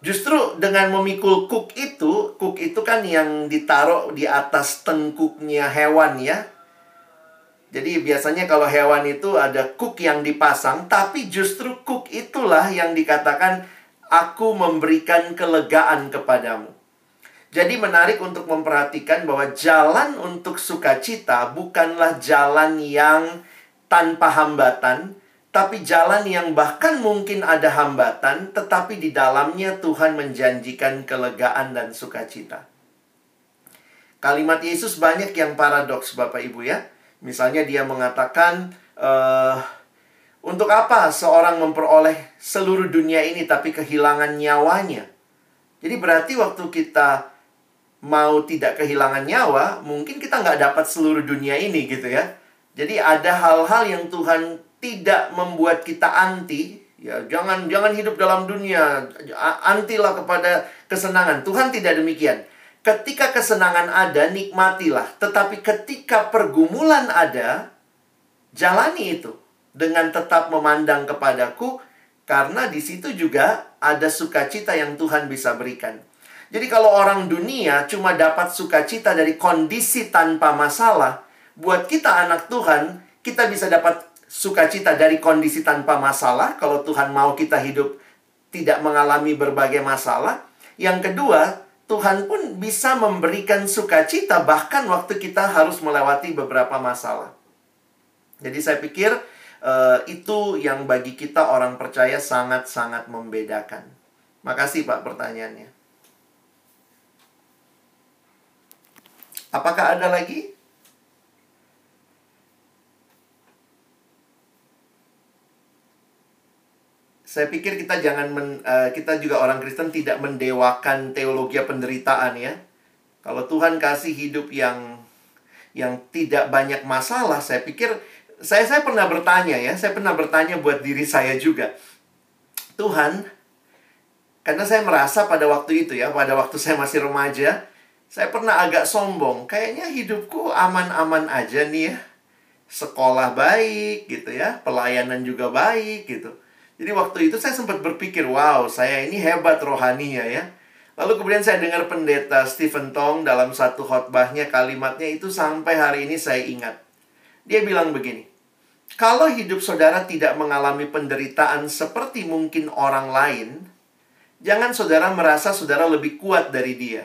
Justru dengan memikul kuk itu, kuk itu kan yang ditaruh di atas tengkuknya hewan ya. Jadi biasanya kalau hewan itu ada kuk yang dipasang, tapi justru kuk itulah yang dikatakan aku memberikan kelegaan kepadamu. Jadi menarik untuk memperhatikan bahwa jalan untuk sukacita bukanlah jalan yang tanpa hambatan, tapi jalan yang bahkan mungkin ada hambatan, tetapi di dalamnya Tuhan menjanjikan kelegaan dan sukacita. Kalimat Yesus banyak yang paradoks, Bapak Ibu ya. Misalnya dia mengatakan, uh, untuk apa seorang memperoleh seluruh dunia ini tapi kehilangan nyawanya? Jadi berarti waktu kita mau tidak kehilangan nyawa, mungkin kita nggak dapat seluruh dunia ini gitu ya. Jadi ada hal-hal yang Tuhan tidak membuat kita anti, ya jangan jangan hidup dalam dunia, antilah kepada kesenangan. Tuhan tidak demikian. Ketika kesenangan ada, nikmatilah. Tetapi ketika pergumulan ada, jalani itu dengan tetap memandang kepadaku, karena di situ juga ada sukacita yang Tuhan bisa berikan. Jadi kalau orang dunia cuma dapat sukacita dari kondisi tanpa masalah, buat kita anak Tuhan, kita bisa dapat sukacita dari kondisi tanpa masalah kalau Tuhan mau kita hidup tidak mengalami berbagai masalah. Yang kedua, Tuhan pun bisa memberikan sukacita bahkan waktu kita harus melewati beberapa masalah. Jadi saya pikir uh, itu yang bagi kita orang percaya sangat-sangat membedakan. Makasih Pak pertanyaannya. Apakah ada lagi? saya pikir kita jangan men, uh, kita juga orang Kristen tidak mendewakan teologi penderitaan ya. Kalau Tuhan kasih hidup yang yang tidak banyak masalah, saya pikir saya saya pernah bertanya ya, saya pernah bertanya buat diri saya juga. Tuhan, karena saya merasa pada waktu itu ya, pada waktu saya masih remaja, saya pernah agak sombong. Kayaknya hidupku aman-aman aja nih ya. Sekolah baik gitu ya, pelayanan juga baik gitu. Jadi waktu itu saya sempat berpikir, wow, saya ini hebat rohaninya ya. Lalu kemudian saya dengar pendeta Stephen Tong dalam satu khotbahnya kalimatnya itu sampai hari ini saya ingat. Dia bilang begini, kalau hidup saudara tidak mengalami penderitaan seperti mungkin orang lain, jangan saudara merasa saudara lebih kuat dari dia.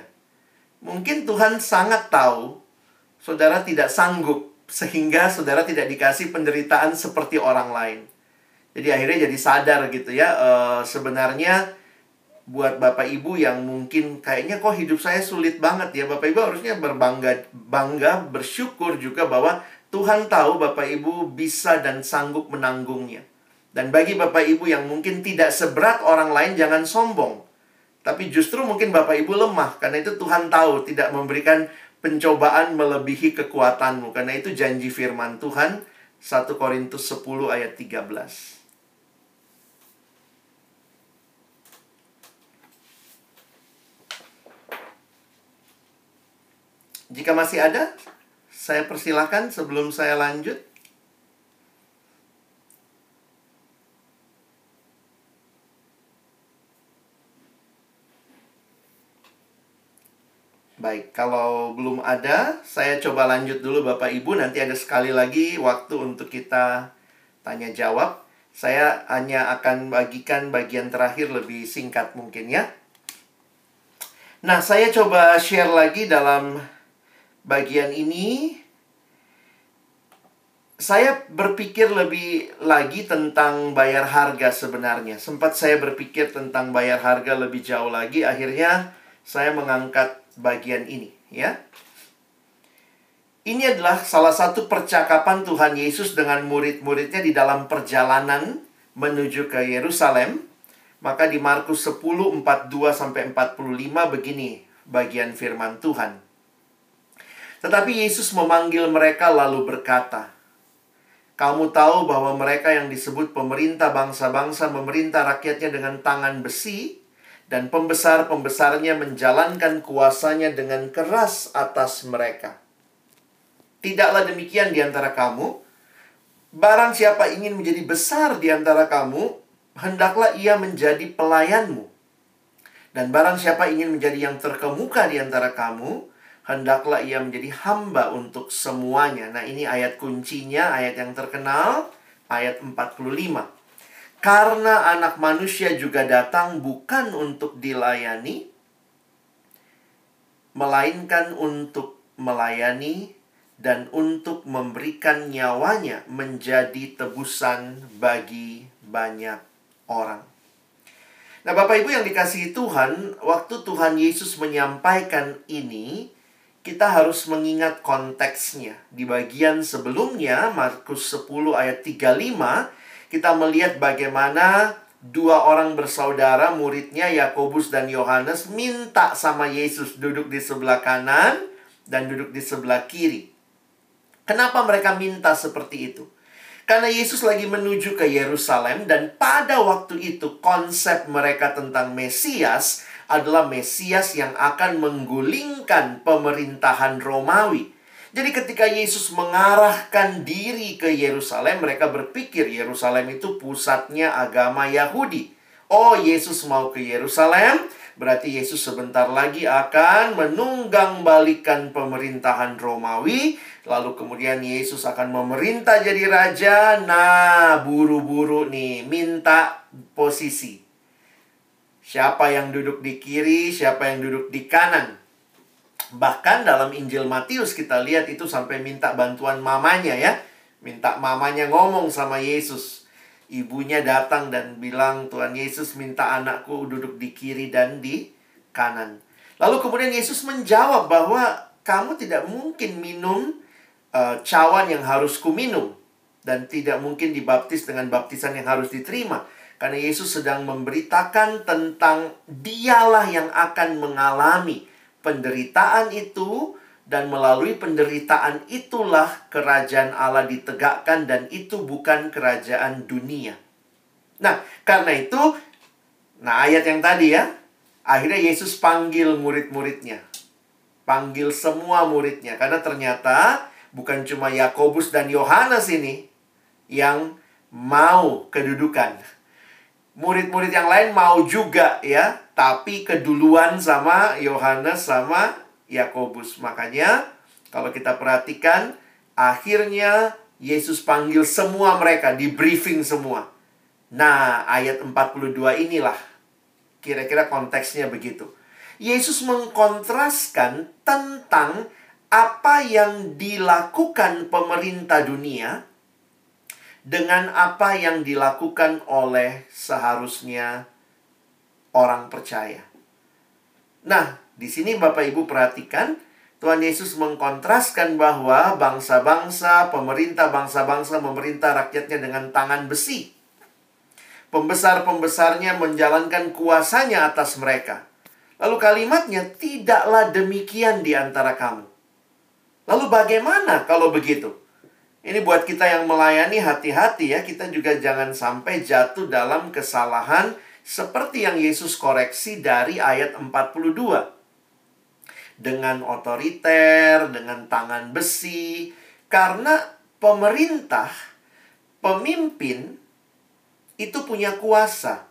Mungkin Tuhan sangat tahu saudara tidak sanggup sehingga saudara tidak dikasih penderitaan seperti orang lain. Jadi akhirnya jadi sadar gitu ya uh, sebenarnya buat bapak ibu yang mungkin kayaknya kok hidup saya sulit banget ya bapak ibu harusnya berbangga bangga bersyukur juga bahwa Tuhan tahu bapak ibu bisa dan sanggup menanggungnya. Dan bagi bapak ibu yang mungkin tidak seberat orang lain jangan sombong. Tapi justru mungkin bapak ibu lemah karena itu Tuhan tahu tidak memberikan pencobaan melebihi kekuatanmu karena itu janji firman Tuhan 1 Korintus 10 ayat 13. Jika masih ada, saya persilahkan sebelum saya lanjut. Baik, kalau belum ada, saya coba lanjut dulu Bapak Ibu. Nanti ada sekali lagi waktu untuk kita tanya jawab. Saya hanya akan bagikan bagian terakhir lebih singkat mungkin ya. Nah, saya coba share lagi dalam bagian ini saya berpikir lebih lagi tentang bayar harga sebenarnya. Sempat saya berpikir tentang bayar harga lebih jauh lagi, akhirnya saya mengangkat bagian ini, ya. Ini adalah salah satu percakapan Tuhan Yesus dengan murid-muridnya di dalam perjalanan menuju ke Yerusalem. Maka di Markus 10, 42 sampai 45 begini bagian firman Tuhan. Tetapi Yesus memanggil mereka lalu berkata, "Kamu tahu bahwa mereka yang disebut pemerintah bangsa-bangsa memerintah rakyatnya dengan tangan besi, dan pembesar-pembesarnya menjalankan kuasanya dengan keras atas mereka. Tidaklah demikian di antara kamu. Barang siapa ingin menjadi besar di antara kamu, hendaklah ia menjadi pelayanmu. Dan barang siapa ingin menjadi yang terkemuka di antara kamu, hendaklah ia menjadi hamba untuk semuanya. Nah, ini ayat kuncinya, ayat yang terkenal, ayat 45. Karena anak manusia juga datang bukan untuk dilayani, melainkan untuk melayani dan untuk memberikan nyawanya menjadi tebusan bagi banyak orang. Nah, Bapak Ibu yang dikasihi Tuhan, waktu Tuhan Yesus menyampaikan ini, kita harus mengingat konteksnya. Di bagian sebelumnya, Markus 10 ayat 35, kita melihat bagaimana dua orang bersaudara, muridnya Yakobus dan Yohanes, minta sama Yesus duduk di sebelah kanan dan duduk di sebelah kiri. Kenapa mereka minta seperti itu? Karena Yesus lagi menuju ke Yerusalem dan pada waktu itu konsep mereka tentang Mesias adalah Mesias yang akan menggulingkan pemerintahan Romawi. Jadi ketika Yesus mengarahkan diri ke Yerusalem, mereka berpikir Yerusalem itu pusatnya agama Yahudi. Oh, Yesus mau ke Yerusalem, berarti Yesus sebentar lagi akan menunggang balikan pemerintahan Romawi Lalu kemudian Yesus akan memerintah jadi raja. Nah, buru-buru nih minta posisi. Siapa yang duduk di kiri, siapa yang duduk di kanan. Bahkan dalam Injil Matius kita lihat itu sampai minta bantuan mamanya ya. Minta mamanya ngomong sama Yesus. Ibunya datang dan bilang, Tuhan Yesus minta anakku duduk di kiri dan di kanan. Lalu kemudian Yesus menjawab bahwa kamu tidak mungkin minum uh, cawan yang harus kuminum dan tidak mungkin dibaptis dengan baptisan yang harus diterima karena Yesus sedang memberitakan tentang dialah yang akan mengalami penderitaan itu dan melalui penderitaan itulah kerajaan Allah ditegakkan dan itu bukan kerajaan dunia. Nah, karena itu nah ayat yang tadi ya, akhirnya Yesus panggil murid-muridnya. Panggil semua muridnya karena ternyata bukan cuma Yakobus dan Yohanes ini yang mau kedudukan. Murid-murid yang lain mau juga ya, tapi keduluan sama Yohanes sama Yakobus. Makanya kalau kita perhatikan akhirnya Yesus panggil semua mereka di briefing semua. Nah, ayat 42 inilah kira-kira konteksnya begitu. Yesus mengkontraskan tentang apa yang dilakukan pemerintah dunia dengan apa yang dilakukan oleh seharusnya orang percaya. Nah, di sini Bapak Ibu perhatikan, Tuhan Yesus mengkontraskan bahwa bangsa-bangsa, pemerintah bangsa-bangsa memerintah rakyatnya dengan tangan besi. Pembesar-pembesarnya menjalankan kuasanya atas mereka. Lalu kalimatnya, tidaklah demikian di antara kamu. Lalu bagaimana kalau begitu? Ini buat kita yang melayani hati-hati ya, kita juga jangan sampai jatuh dalam kesalahan seperti yang Yesus koreksi dari ayat 42. Dengan otoriter, dengan tangan besi, karena pemerintah, pemimpin itu punya kuasa.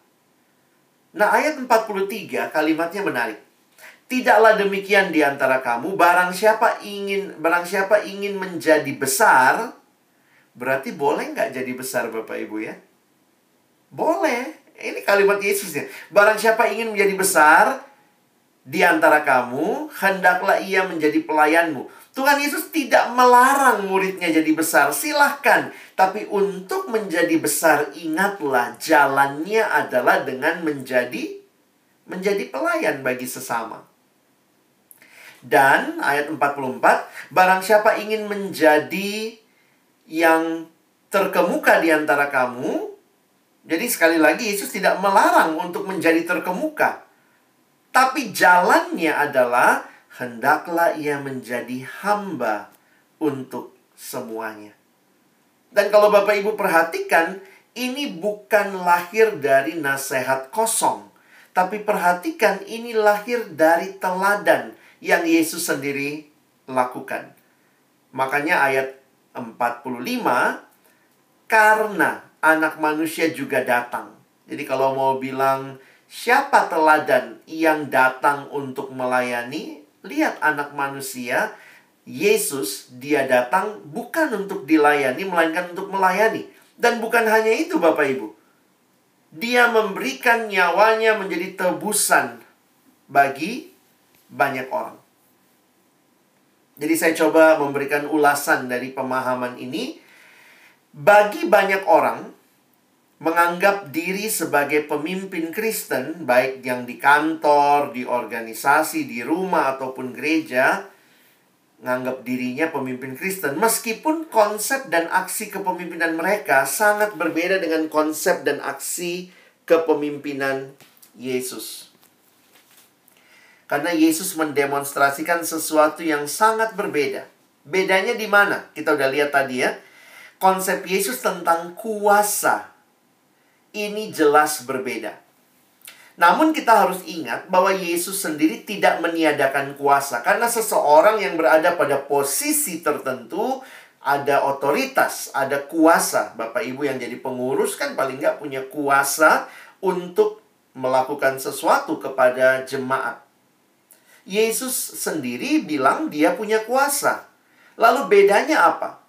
Nah, ayat 43 kalimatnya menarik. Tidaklah demikian di antara kamu, barang siapa ingin barang siapa ingin menjadi besar, berarti boleh nggak jadi besar Bapak Ibu ya? Boleh. Ini kalimat Yesus ya. Barang siapa ingin menjadi besar di antara kamu, hendaklah ia menjadi pelayanmu. Tuhan Yesus tidak melarang muridnya jadi besar, silahkan. Tapi untuk menjadi besar, ingatlah jalannya adalah dengan menjadi menjadi pelayan bagi sesama. Dan ayat 44, barang siapa ingin menjadi yang terkemuka di antara kamu, jadi sekali lagi Yesus tidak melarang untuk menjadi terkemuka. Tapi jalannya adalah hendaklah ia menjadi hamba untuk semuanya. Dan kalau Bapak Ibu perhatikan, ini bukan lahir dari nasihat kosong. Tapi perhatikan ini lahir dari teladan yang Yesus sendiri lakukan. Makanya ayat 45 karena anak manusia juga datang. Jadi kalau mau bilang siapa teladan yang datang untuk melayani, lihat anak manusia, Yesus, dia datang bukan untuk dilayani, melainkan untuk melayani. Dan bukan hanya itu Bapak Ibu. Dia memberikan nyawanya menjadi tebusan bagi banyak orang. Jadi saya coba memberikan ulasan dari pemahaman ini. Bagi banyak orang, menganggap diri sebagai pemimpin Kristen, baik yang di kantor, di organisasi, di rumah, ataupun gereja, menganggap dirinya pemimpin Kristen, meskipun konsep dan aksi kepemimpinan mereka sangat berbeda dengan konsep dan aksi kepemimpinan Yesus. Karena Yesus mendemonstrasikan sesuatu yang sangat berbeda. Bedanya di mana? Kita udah lihat tadi ya. Konsep Yesus tentang kuasa ini jelas berbeda. Namun kita harus ingat bahwa Yesus sendiri tidak meniadakan kuasa karena seseorang yang berada pada posisi tertentu ada otoritas, ada kuasa. Bapak Ibu yang jadi pengurus kan paling nggak punya kuasa untuk melakukan sesuatu kepada jemaat. Yesus sendiri bilang dia punya kuasa. Lalu bedanya apa?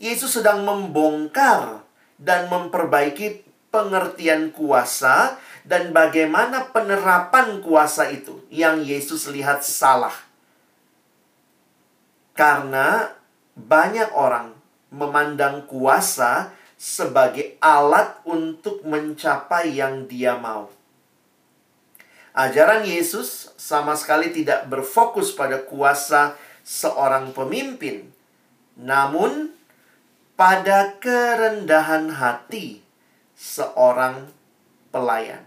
Yesus sedang membongkar dan memperbaiki pengertian kuasa dan bagaimana penerapan kuasa itu yang Yesus lihat salah. Karena banyak orang memandang kuasa sebagai alat untuk mencapai yang dia mau. Ajaran Yesus sama sekali tidak berfokus pada kuasa seorang pemimpin, namun pada kerendahan hati seorang pelayan.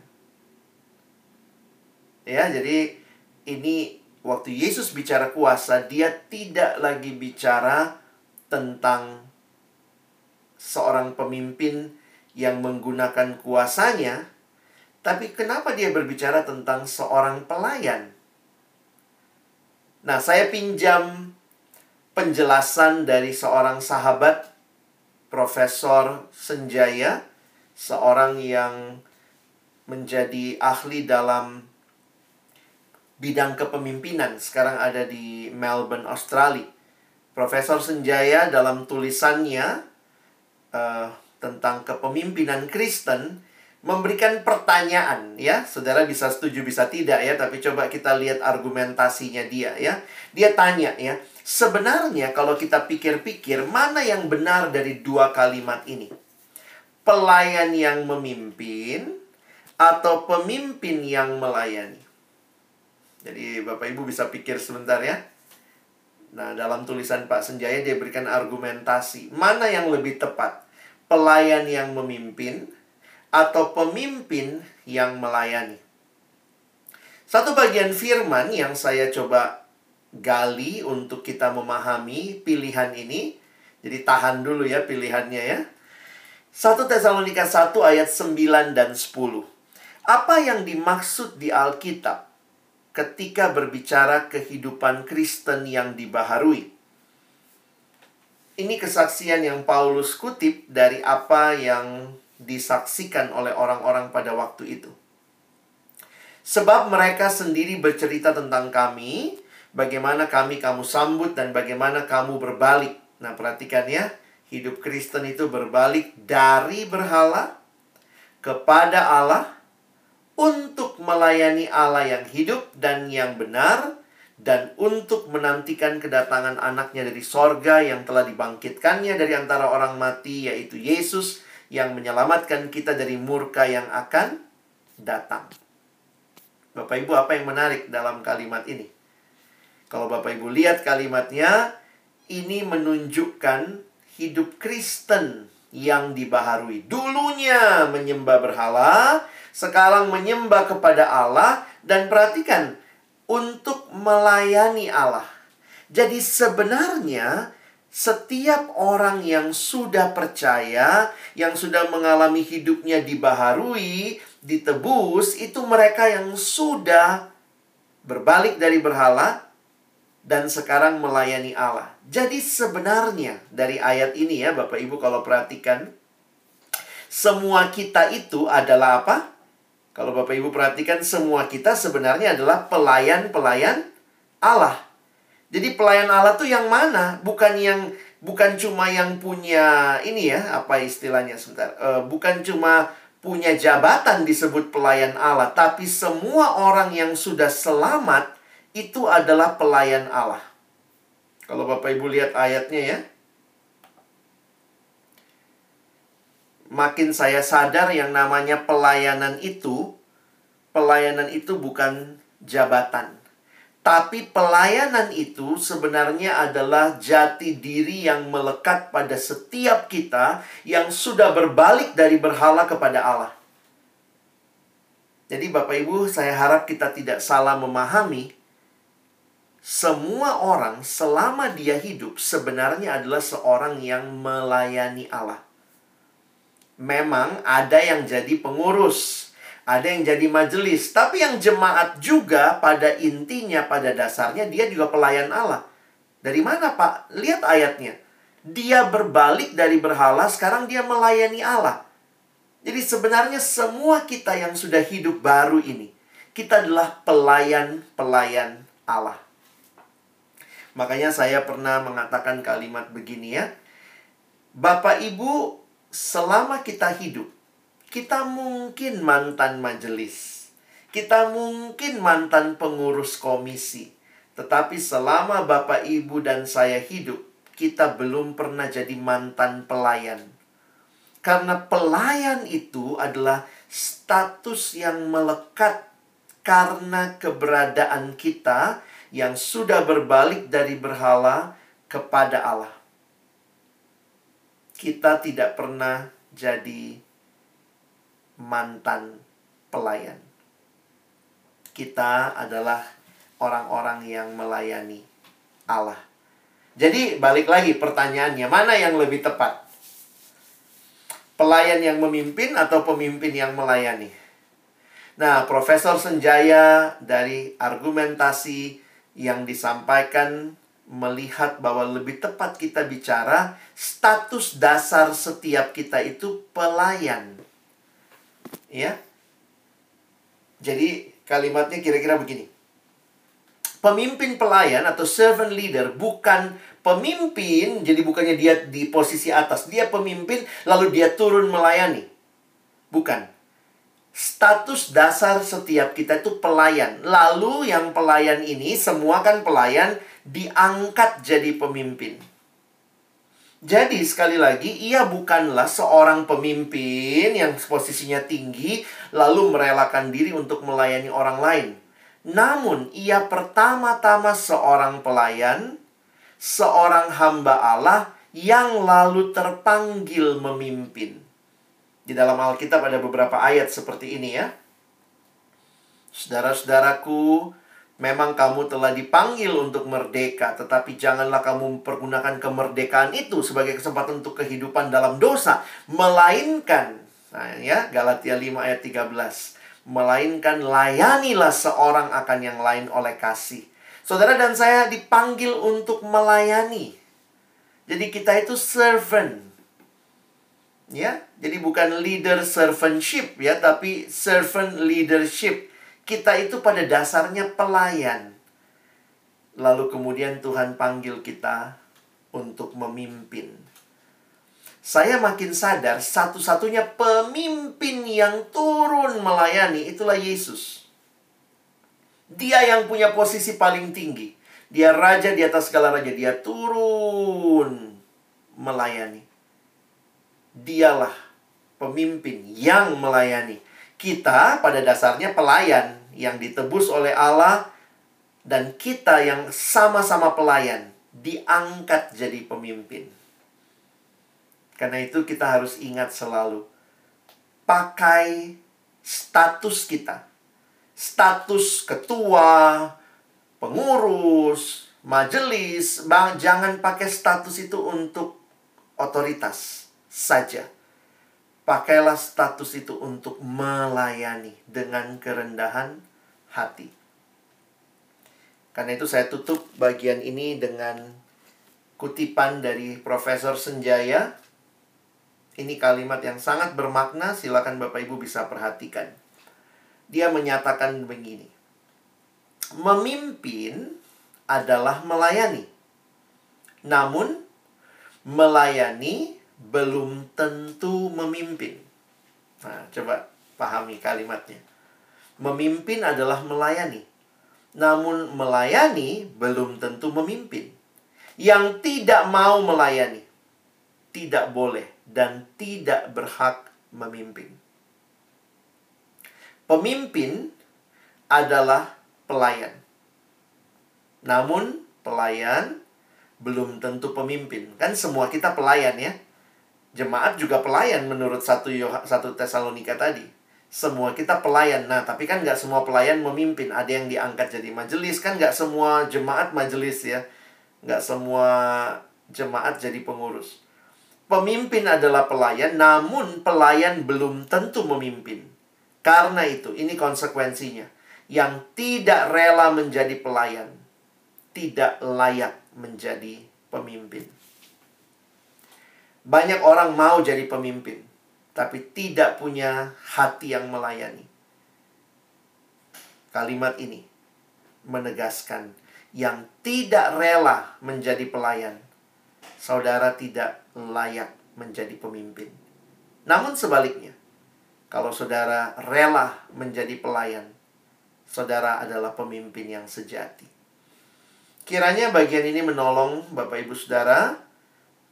Ya, jadi ini waktu Yesus bicara kuasa, dia tidak lagi bicara tentang seorang pemimpin yang menggunakan kuasanya, tapi kenapa dia berbicara tentang seorang pelayan? Nah, saya pinjam penjelasan dari seorang sahabat Profesor Senjaya seorang yang menjadi ahli dalam bidang kepemimpinan sekarang ada di Melbourne, Australia. Profesor Senjaya dalam tulisannya uh, tentang kepemimpinan Kristen memberikan pertanyaan ya. Saudara bisa setuju bisa tidak ya, tapi coba kita lihat argumentasinya dia ya. Dia tanya ya, sebenarnya kalau kita pikir-pikir mana yang benar dari dua kalimat ini? pelayan yang memimpin atau pemimpin yang melayani. Jadi Bapak Ibu bisa pikir sebentar ya. Nah, dalam tulisan Pak Senjaya dia berikan argumentasi, mana yang lebih tepat? Pelayan yang memimpin atau pemimpin yang melayani? Satu bagian firman yang saya coba gali untuk kita memahami pilihan ini. Jadi tahan dulu ya pilihannya ya. 1 Tesalonika 1 ayat 9 dan 10. Apa yang dimaksud di Alkitab ketika berbicara kehidupan Kristen yang dibaharui? Ini kesaksian yang Paulus kutip dari apa yang disaksikan oleh orang-orang pada waktu itu. Sebab mereka sendiri bercerita tentang kami, bagaimana kami kamu sambut dan bagaimana kamu berbalik. Nah, perhatikan ya Hidup Kristen itu berbalik dari berhala kepada Allah untuk melayani Allah yang hidup dan yang benar dan untuk menantikan kedatangan anaknya dari sorga yang telah dibangkitkannya dari antara orang mati yaitu Yesus yang menyelamatkan kita dari murka yang akan datang. Bapak Ibu apa yang menarik dalam kalimat ini? Kalau Bapak Ibu lihat kalimatnya, ini menunjukkan hidup Kristen yang dibaharui. Dulunya menyembah berhala, sekarang menyembah kepada Allah dan perhatikan untuk melayani Allah. Jadi sebenarnya setiap orang yang sudah percaya, yang sudah mengalami hidupnya dibaharui, ditebus, itu mereka yang sudah berbalik dari berhala dan sekarang melayani Allah. Jadi sebenarnya dari ayat ini ya Bapak Ibu kalau perhatikan semua kita itu adalah apa? Kalau Bapak Ibu perhatikan semua kita sebenarnya adalah pelayan-pelayan Allah. Jadi pelayan Allah tuh yang mana? Bukan yang bukan cuma yang punya ini ya, apa istilahnya sebentar. Uh, bukan cuma punya jabatan disebut pelayan Allah, tapi semua orang yang sudah selamat itu adalah pelayan Allah. Kalau Bapak Ibu lihat ayatnya ya. Makin saya sadar yang namanya pelayanan itu, pelayanan itu bukan jabatan. Tapi pelayanan itu sebenarnya adalah jati diri yang melekat pada setiap kita yang sudah berbalik dari berhala kepada Allah. Jadi Bapak Ibu, saya harap kita tidak salah memahami semua orang selama dia hidup sebenarnya adalah seorang yang melayani Allah. Memang ada yang jadi pengurus, ada yang jadi majelis, tapi yang jemaat juga pada intinya pada dasarnya dia juga pelayan Allah. Dari mana, Pak? Lihat ayatnya. Dia berbalik dari berhala, sekarang dia melayani Allah. Jadi sebenarnya semua kita yang sudah hidup baru ini, kita adalah pelayan-pelayan Allah. Makanya saya pernah mengatakan kalimat begini ya. Bapak Ibu, selama kita hidup, kita mungkin mantan majelis. Kita mungkin mantan pengurus komisi. Tetapi selama Bapak Ibu dan saya hidup, kita belum pernah jadi mantan pelayan. Karena pelayan itu adalah status yang melekat karena keberadaan kita yang sudah berbalik dari berhala kepada Allah. Kita tidak pernah jadi mantan pelayan. Kita adalah orang-orang yang melayani Allah. Jadi balik lagi pertanyaannya, mana yang lebih tepat? Pelayan yang memimpin atau pemimpin yang melayani? Nah, Profesor Senjaya dari argumentasi yang disampaikan melihat bahwa lebih tepat kita bicara status dasar setiap kita itu pelayan. Ya. Jadi kalimatnya kira-kira begini. Pemimpin pelayan atau servant leader bukan pemimpin, jadi bukannya dia di posisi atas, dia pemimpin lalu dia turun melayani. Bukan status dasar setiap kita itu pelayan. Lalu yang pelayan ini semua kan pelayan diangkat jadi pemimpin. Jadi sekali lagi ia bukanlah seorang pemimpin yang posisinya tinggi lalu merelakan diri untuk melayani orang lain. Namun ia pertama-tama seorang pelayan, seorang hamba Allah yang lalu terpanggil memimpin. Di dalam Alkitab ada beberapa ayat seperti ini ya. Saudara-saudaraku, memang kamu telah dipanggil untuk merdeka, tetapi janganlah kamu mempergunakan kemerdekaan itu sebagai kesempatan untuk kehidupan dalam dosa, melainkan nah ya Galatia 5 ayat 13, melainkan layanilah seorang akan yang lain oleh kasih. Saudara dan saya dipanggil untuk melayani. Jadi kita itu servant ya jadi bukan leader servantship ya tapi servant leadership kita itu pada dasarnya pelayan. Lalu kemudian Tuhan panggil kita untuk memimpin. Saya makin sadar satu-satunya pemimpin yang turun melayani itulah Yesus. Dia yang punya posisi paling tinggi. Dia raja di atas segala raja. Dia turun melayani. Dialah pemimpin yang melayani. Kita pada dasarnya pelayan yang ditebus oleh Allah dan kita yang sama-sama pelayan diangkat jadi pemimpin. Karena itu kita harus ingat selalu pakai status kita. Status ketua, pengurus, majelis, jangan pakai status itu untuk otoritas saja. Pakailah status itu untuk melayani dengan kerendahan hati. Karena itu saya tutup bagian ini dengan kutipan dari Profesor Senjaya. Ini kalimat yang sangat bermakna, silakan Bapak Ibu bisa perhatikan. Dia menyatakan begini. Memimpin adalah melayani. Namun, melayani belum tentu memimpin. Nah, coba pahami kalimatnya. Memimpin adalah melayani. Namun melayani belum tentu memimpin. Yang tidak mau melayani tidak boleh dan tidak berhak memimpin. Pemimpin adalah pelayan. Namun pelayan belum tentu pemimpin. Kan semua kita pelayan ya. Jemaat juga pelayan menurut satu satu Tesalonika tadi semua kita pelayan. Nah, tapi kan nggak semua pelayan memimpin. Ada yang diangkat jadi majelis. Kan nggak semua jemaat majelis ya. Nggak semua jemaat jadi pengurus. Pemimpin adalah pelayan, namun pelayan belum tentu memimpin. Karena itu, ini konsekuensinya. Yang tidak rela menjadi pelayan, tidak layak menjadi pemimpin. Banyak orang mau jadi pemimpin, tapi tidak punya hati yang melayani. Kalimat ini menegaskan yang tidak rela menjadi pelayan, saudara tidak layak menjadi pemimpin. Namun sebaliknya, kalau saudara rela menjadi pelayan, saudara adalah pemimpin yang sejati. Kiranya bagian ini menolong Bapak Ibu Saudara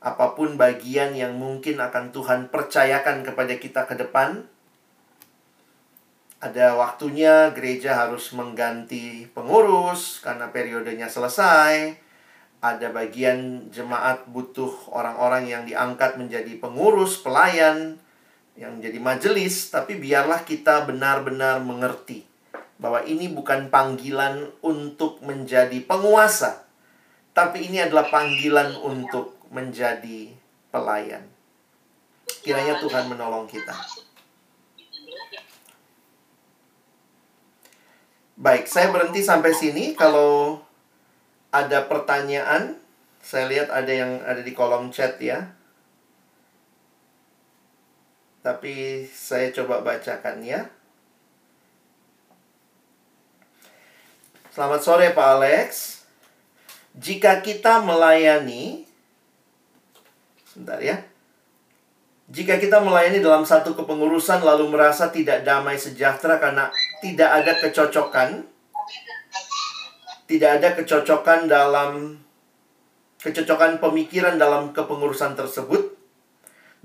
apa pun bagian yang mungkin akan Tuhan percayakan kepada kita ke depan. Ada waktunya gereja harus mengganti pengurus karena periodenya selesai. Ada bagian jemaat butuh orang-orang yang diangkat menjadi pengurus, pelayan, yang menjadi majelis, tapi biarlah kita benar-benar mengerti bahwa ini bukan panggilan untuk menjadi penguasa, tapi ini adalah panggilan untuk menjadi pelayan. Kiranya Tuhan menolong kita. Baik, saya berhenti sampai sini. Kalau ada pertanyaan, saya lihat ada yang ada di kolom chat ya. Tapi saya coba bacakan ya. Selamat sore Pak Alex. Jika kita melayani Sebentar ya. Jika kita melayani dalam satu kepengurusan lalu merasa tidak damai sejahtera karena tidak ada kecocokan, tidak ada kecocokan dalam kecocokan pemikiran dalam kepengurusan tersebut,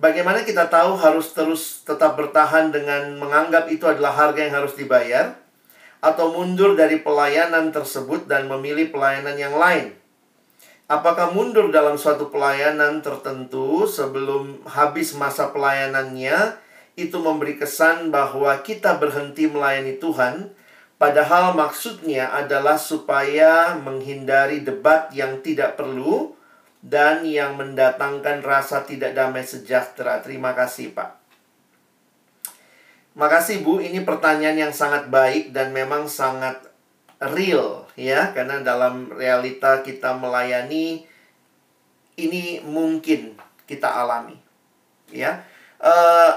bagaimana kita tahu harus terus tetap bertahan dengan menganggap itu adalah harga yang harus dibayar atau mundur dari pelayanan tersebut dan memilih pelayanan yang lain? Apakah mundur dalam suatu pelayanan tertentu sebelum habis masa pelayanannya itu memberi kesan bahwa kita berhenti melayani Tuhan, padahal maksudnya adalah supaya menghindari debat yang tidak perlu dan yang mendatangkan rasa tidak damai sejahtera. Terima kasih, Pak. Makasih Bu, ini pertanyaan yang sangat baik dan memang sangat real ya karena dalam realita kita melayani ini mungkin kita alami. Ya uh,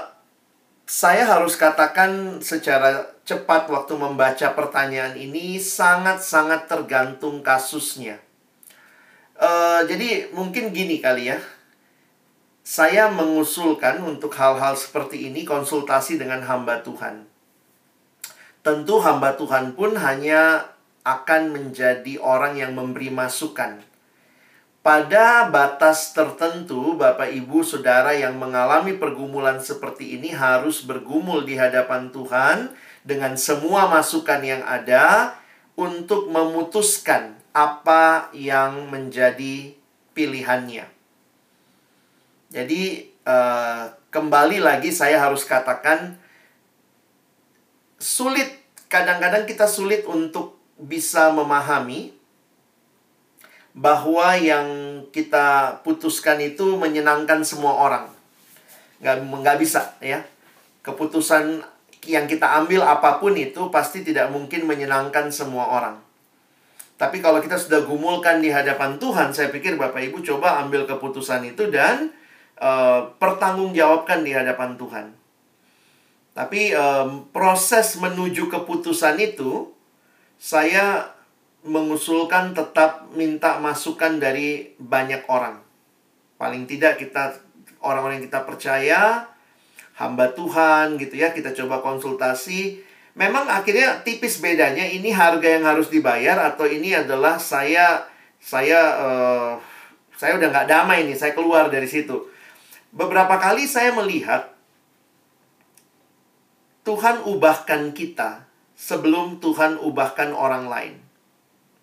saya harus katakan secara cepat waktu membaca pertanyaan ini sangat-sangat tergantung kasusnya. Uh, jadi mungkin gini kali ya. Saya mengusulkan untuk hal-hal seperti ini konsultasi dengan hamba Tuhan. Tentu hamba Tuhan pun hanya akan menjadi orang yang memberi masukan. Pada batas tertentu, Bapak Ibu Saudara yang mengalami pergumulan seperti ini harus bergumul di hadapan Tuhan dengan semua masukan yang ada untuk memutuskan apa yang menjadi pilihannya. Jadi, uh, kembali lagi saya harus katakan sulit kadang-kadang kita sulit untuk bisa memahami bahwa yang kita putuskan itu menyenangkan semua orang. Nggak, nggak bisa ya. Keputusan yang kita ambil apa pun itu pasti tidak mungkin menyenangkan semua orang. Tapi kalau kita sudah gumulkan di hadapan Tuhan, saya pikir Bapak Ibu coba ambil keputusan itu dan uh, pertanggungjawabkan di hadapan Tuhan. Tapi um, proses menuju keputusan itu saya mengusulkan tetap minta masukan dari banyak orang. Paling tidak kita orang-orang yang kita percaya, hamba Tuhan gitu ya, kita coba konsultasi. Memang akhirnya tipis bedanya ini harga yang harus dibayar atau ini adalah saya saya uh, saya udah nggak damai nih, saya keluar dari situ. Beberapa kali saya melihat Tuhan ubahkan kita sebelum Tuhan ubahkan orang lain.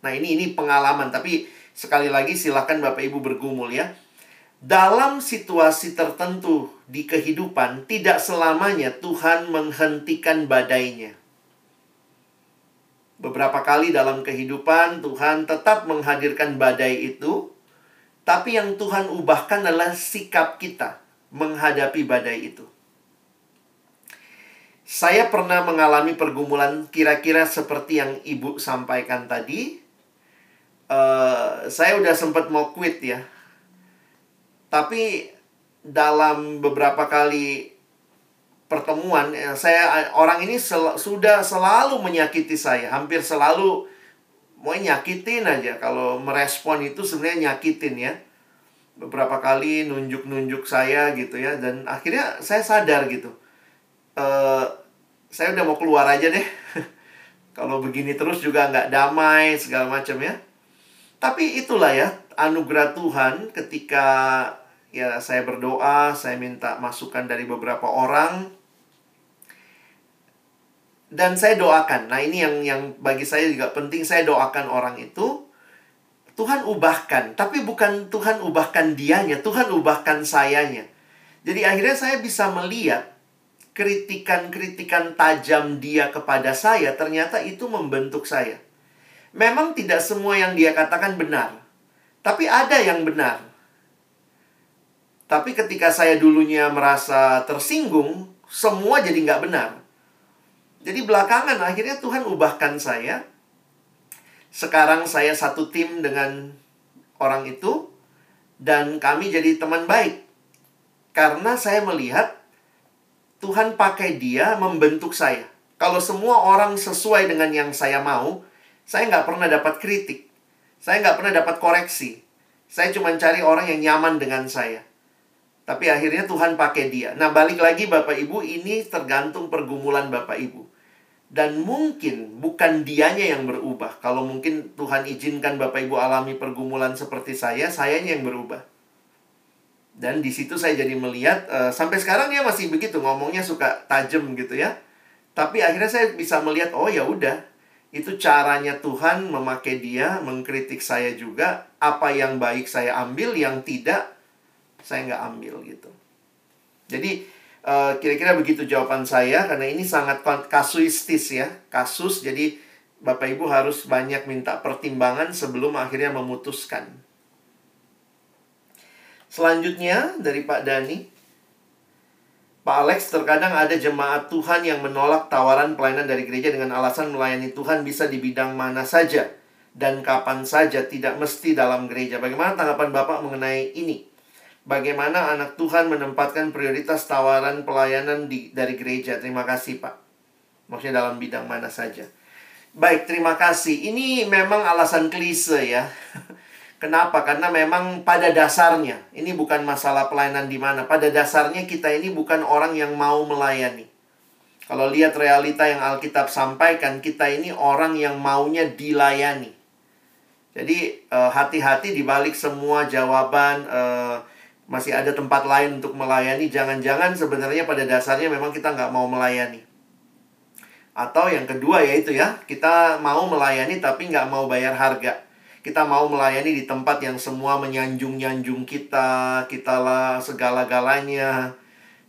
Nah, ini ini pengalaman, tapi sekali lagi silakan Bapak Ibu bergumul ya. Dalam situasi tertentu di kehidupan, tidak selamanya Tuhan menghentikan badainya. Beberapa kali dalam kehidupan, Tuhan tetap menghadirkan badai itu, tapi yang Tuhan ubahkan adalah sikap kita menghadapi badai itu. Saya pernah mengalami pergumulan kira-kira seperti yang ibu sampaikan tadi. Uh, saya udah sempat mau quit ya. Tapi dalam beberapa kali pertemuan, eh, saya orang ini sel, sudah selalu menyakiti saya, hampir selalu mau nyakitin aja. Kalau merespon itu sebenarnya nyakitin ya. Beberapa kali nunjuk-nunjuk saya gitu ya, dan akhirnya saya sadar gitu. Uh, saya udah mau keluar aja deh. Kalau begini terus juga nggak damai segala macam ya. Tapi itulah ya anugerah Tuhan ketika ya saya berdoa, saya minta masukan dari beberapa orang dan saya doakan. Nah, ini yang yang bagi saya juga penting saya doakan orang itu Tuhan ubahkan, tapi bukan Tuhan ubahkan dianya, Tuhan ubahkan sayanya. Jadi akhirnya saya bisa melihat kritikan-kritikan tajam dia kepada saya ternyata itu membentuk saya. Memang tidak semua yang dia katakan benar, tapi ada yang benar. Tapi ketika saya dulunya merasa tersinggung, semua jadi nggak benar. Jadi belakangan akhirnya Tuhan ubahkan saya. Sekarang saya satu tim dengan orang itu, dan kami jadi teman baik. Karena saya melihat Tuhan pakai dia membentuk saya. Kalau semua orang sesuai dengan yang saya mau, saya nggak pernah dapat kritik. Saya nggak pernah dapat koreksi. Saya cuma cari orang yang nyaman dengan saya. Tapi akhirnya Tuhan pakai dia. Nah balik lagi Bapak Ibu, ini tergantung pergumulan Bapak Ibu. Dan mungkin bukan dianya yang berubah. Kalau mungkin Tuhan izinkan Bapak Ibu alami pergumulan seperti saya, sayanya yang berubah. Dan di situ saya jadi melihat uh, sampai sekarang dia masih begitu ngomongnya suka tajam gitu ya. Tapi akhirnya saya bisa melihat oh ya udah itu caranya Tuhan memakai dia mengkritik saya juga apa yang baik saya ambil yang tidak saya nggak ambil gitu. Jadi eh, kira-kira begitu jawaban saya karena ini sangat kasuistis ya kasus jadi Bapak Ibu harus banyak minta pertimbangan sebelum akhirnya memutuskan. Selanjutnya dari Pak Dani. Pak Alex, terkadang ada jemaat Tuhan yang menolak tawaran pelayanan dari gereja dengan alasan melayani Tuhan bisa di bidang mana saja dan kapan saja, tidak mesti dalam gereja. Bagaimana tanggapan Bapak mengenai ini? Bagaimana anak Tuhan menempatkan prioritas tawaran pelayanan di, dari gereja? Terima kasih, Pak. Maksudnya dalam bidang mana saja. Baik, terima kasih. Ini memang alasan klise ya. Kenapa? Karena memang pada dasarnya ini bukan masalah pelayanan di mana. Pada dasarnya kita ini bukan orang yang mau melayani. Kalau lihat realita yang Alkitab sampaikan, kita ini orang yang maunya dilayani. Jadi eh, hati-hati di balik semua jawaban uh, masih ada tempat lain untuk melayani. Jangan-jangan sebenarnya pada dasarnya memang kita nggak mau melayani. Atau yang kedua yaitu ya, kita mau melayani tapi nggak mau bayar harga kita mau melayani di tempat yang semua menyanjung-nyanjung kita, kita lah segala-galanya.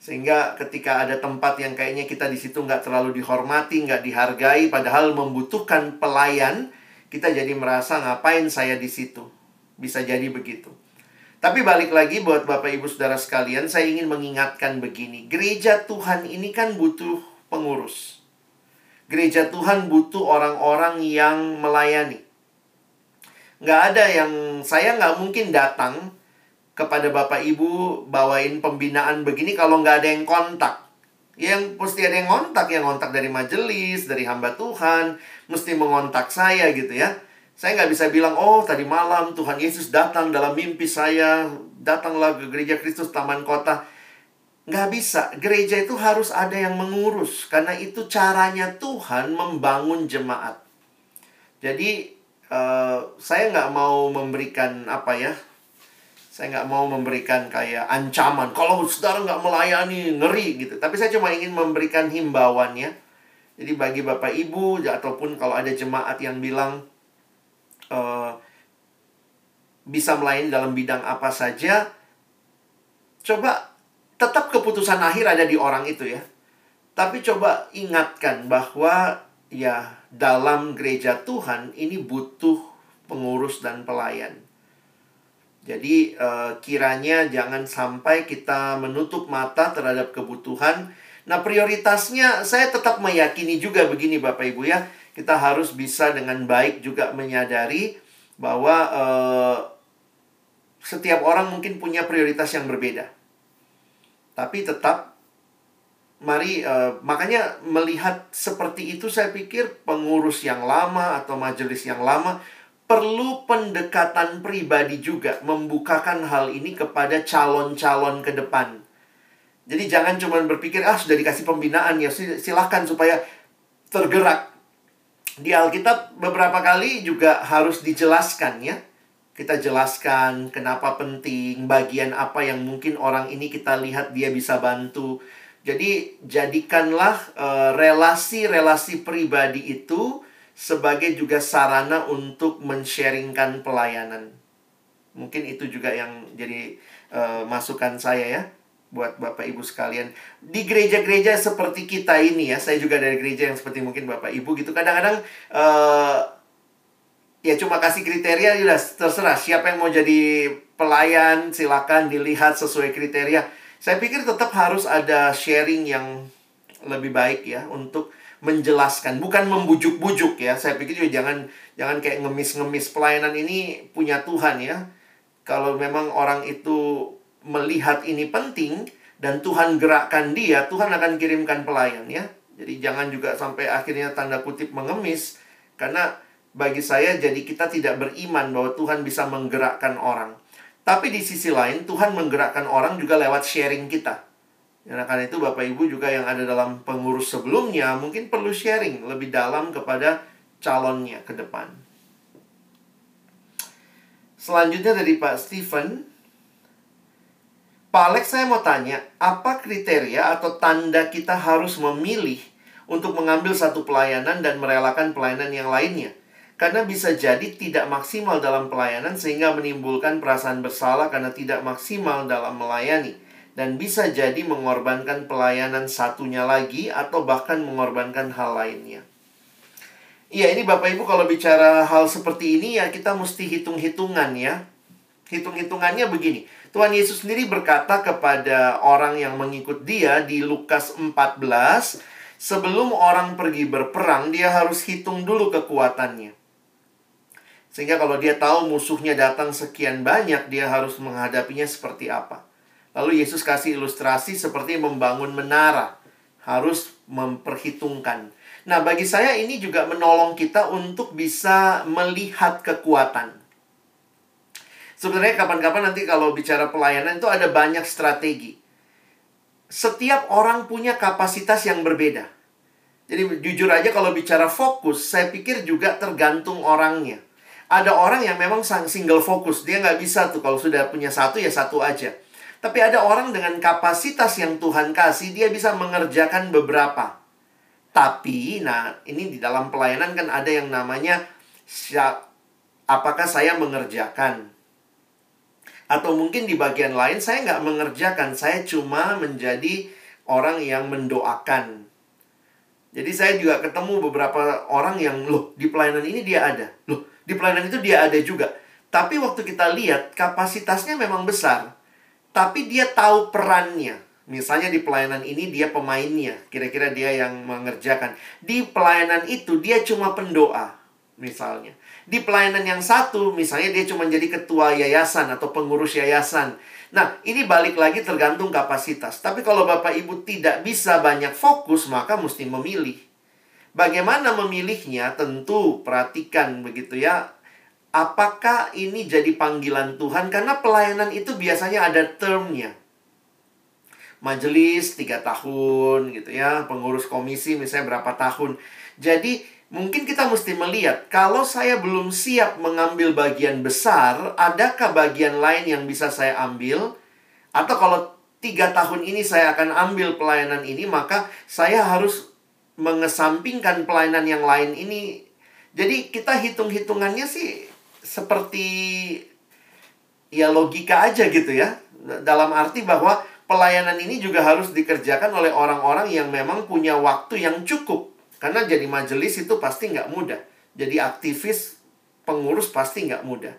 Sehingga ketika ada tempat yang kayaknya kita di situ nggak terlalu dihormati, nggak dihargai, padahal membutuhkan pelayan, kita jadi merasa ngapain saya di situ. Bisa jadi begitu. Tapi balik lagi buat Bapak Ibu Saudara sekalian, saya ingin mengingatkan begini. Gereja Tuhan ini kan butuh pengurus. Gereja Tuhan butuh orang-orang yang melayani nggak ada yang saya nggak mungkin datang kepada bapak ibu bawain pembinaan begini kalau nggak ada yang kontak yang mesti ada yang kontak yang kontak dari majelis dari hamba Tuhan mesti mengontak saya gitu ya Saya nggak bisa bilang, oh tadi malam Tuhan Yesus datang dalam mimpi saya, datanglah ke gereja Kristus Taman Kota. Nggak bisa, gereja itu harus ada yang mengurus, karena itu caranya Tuhan membangun jemaat. Jadi, uh, saya nggak mau memberikan apa ya, saya nggak mau memberikan kayak ancaman. Kalau saudara nggak melayani, ngeri gitu. Tapi saya cuma ingin memberikan himbauannya. Jadi bagi Bapak Ibu, ataupun kalau ada jemaat yang bilang uh, bisa melayani dalam bidang apa saja, coba tetap keputusan akhir ada di orang itu ya. Tapi coba ingatkan bahwa ya dalam gereja Tuhan ini butuh pengurus dan pelayan. Jadi uh, kiranya jangan sampai kita menutup mata terhadap kebutuhan. Nah, prioritasnya saya tetap meyakini juga begini Bapak Ibu ya. Kita harus bisa dengan baik juga menyadari bahwa uh, setiap orang mungkin punya prioritas yang berbeda. Tapi tetap mari uh, makanya melihat seperti itu saya pikir pengurus yang lama atau majelis yang lama perlu pendekatan pribadi juga membukakan hal ini kepada calon-calon ke depan. Jadi jangan cuma berpikir ah sudah dikasih pembinaan ya silahkan supaya tergerak. Di Alkitab beberapa kali juga harus dijelaskan ya. Kita jelaskan kenapa penting, bagian apa yang mungkin orang ini kita lihat dia bisa bantu. Jadi jadikanlah eh, relasi-relasi uh, pribadi itu sebagai juga sarana untuk men-sharingkan pelayanan. Mungkin itu juga yang jadi uh, masukan saya ya buat Bapak Ibu sekalian. Di gereja-gereja seperti kita ini ya, saya juga dari gereja yang seperti mungkin Bapak Ibu gitu. Kadang-kadang uh, ya cuma kasih kriteria ya terserah siapa yang mau jadi pelayan silakan dilihat sesuai kriteria. Saya pikir tetap harus ada sharing yang lebih baik ya untuk menjelaskan, bukan membujuk-bujuk ya. Saya pikir juga jangan jangan kayak ngemis-ngemis pelayanan ini punya Tuhan ya. Kalau memang orang itu melihat ini penting dan Tuhan gerakkan dia, Tuhan akan kirimkan pelayan ya. Jadi jangan juga sampai akhirnya tanda kutip mengemis karena bagi saya jadi kita tidak beriman bahwa Tuhan bisa menggerakkan orang. Tapi di sisi lain Tuhan menggerakkan orang juga lewat sharing kita. Ya, karena itu Bapak Ibu juga yang ada dalam pengurus sebelumnya mungkin perlu sharing lebih dalam kepada calonnya ke depan. Selanjutnya dari Pak Stephen. Pak Alex saya mau tanya, apa kriteria atau tanda kita harus memilih untuk mengambil satu pelayanan dan merelakan pelayanan yang lainnya? Karena bisa jadi tidak maksimal dalam pelayanan sehingga menimbulkan perasaan bersalah karena tidak maksimal dalam melayani dan bisa jadi mengorbankan pelayanan satunya lagi atau bahkan mengorbankan hal lainnya. Iya, ini Bapak Ibu kalau bicara hal seperti ini ya kita mesti hitung-hitungan ya. Hitung-hitungannya begini. Tuhan Yesus sendiri berkata kepada orang yang mengikut dia di Lukas 14, sebelum orang pergi berperang dia harus hitung dulu kekuatannya. Sehingga kalau dia tahu musuhnya datang sekian banyak, dia harus menghadapinya seperti apa. Lalu Yesus kasih ilustrasi seperti membangun menara. Harus memperhitungkan. Nah, bagi saya ini juga menolong kita untuk bisa melihat kekuatan. Sebenarnya kapan-kapan nanti kalau bicara pelayanan itu ada banyak strategi. Setiap orang punya kapasitas yang berbeda. Jadi jujur aja kalau bicara fokus, saya pikir juga tergantung orangnya. Ada orang yang memang single fokus, dia nggak bisa tuh kalau sudah punya satu ya satu aja. Tapi ada orang dengan kapasitas yang Tuhan kasih, dia bisa mengerjakan beberapa. Tapi, nah ini di dalam pelayanan kan ada yang namanya apakah saya mengerjakan? Atau mungkin di bagian lain saya nggak mengerjakan, saya cuma menjadi orang yang mendoakan. Jadi saya juga ketemu beberapa orang yang, loh di pelayanan ini dia ada. Loh di pelayanan itu dia ada juga. Tapi waktu kita lihat kapasitasnya memang besar tapi dia tahu perannya. Misalnya di pelayanan ini dia pemainnya, kira-kira dia yang mengerjakan. Di pelayanan itu dia cuma pendoa, misalnya. Di pelayanan yang satu, misalnya dia cuma jadi ketua yayasan atau pengurus yayasan. Nah, ini balik lagi tergantung kapasitas. Tapi kalau Bapak Ibu tidak bisa banyak fokus, maka mesti memilih. Bagaimana memilihnya? Tentu perhatikan begitu ya apakah ini jadi panggilan Tuhan? Karena pelayanan itu biasanya ada termnya. Majelis tiga tahun gitu ya, pengurus komisi misalnya berapa tahun. Jadi mungkin kita mesti melihat kalau saya belum siap mengambil bagian besar, adakah bagian lain yang bisa saya ambil? Atau kalau tiga tahun ini saya akan ambil pelayanan ini, maka saya harus mengesampingkan pelayanan yang lain ini. Jadi kita hitung-hitungannya sih seperti ya logika aja gitu ya. Dalam arti bahwa pelayanan ini juga harus dikerjakan oleh orang-orang yang memang punya waktu yang cukup. Karena jadi majelis itu pasti nggak mudah. Jadi aktivis pengurus pasti nggak mudah.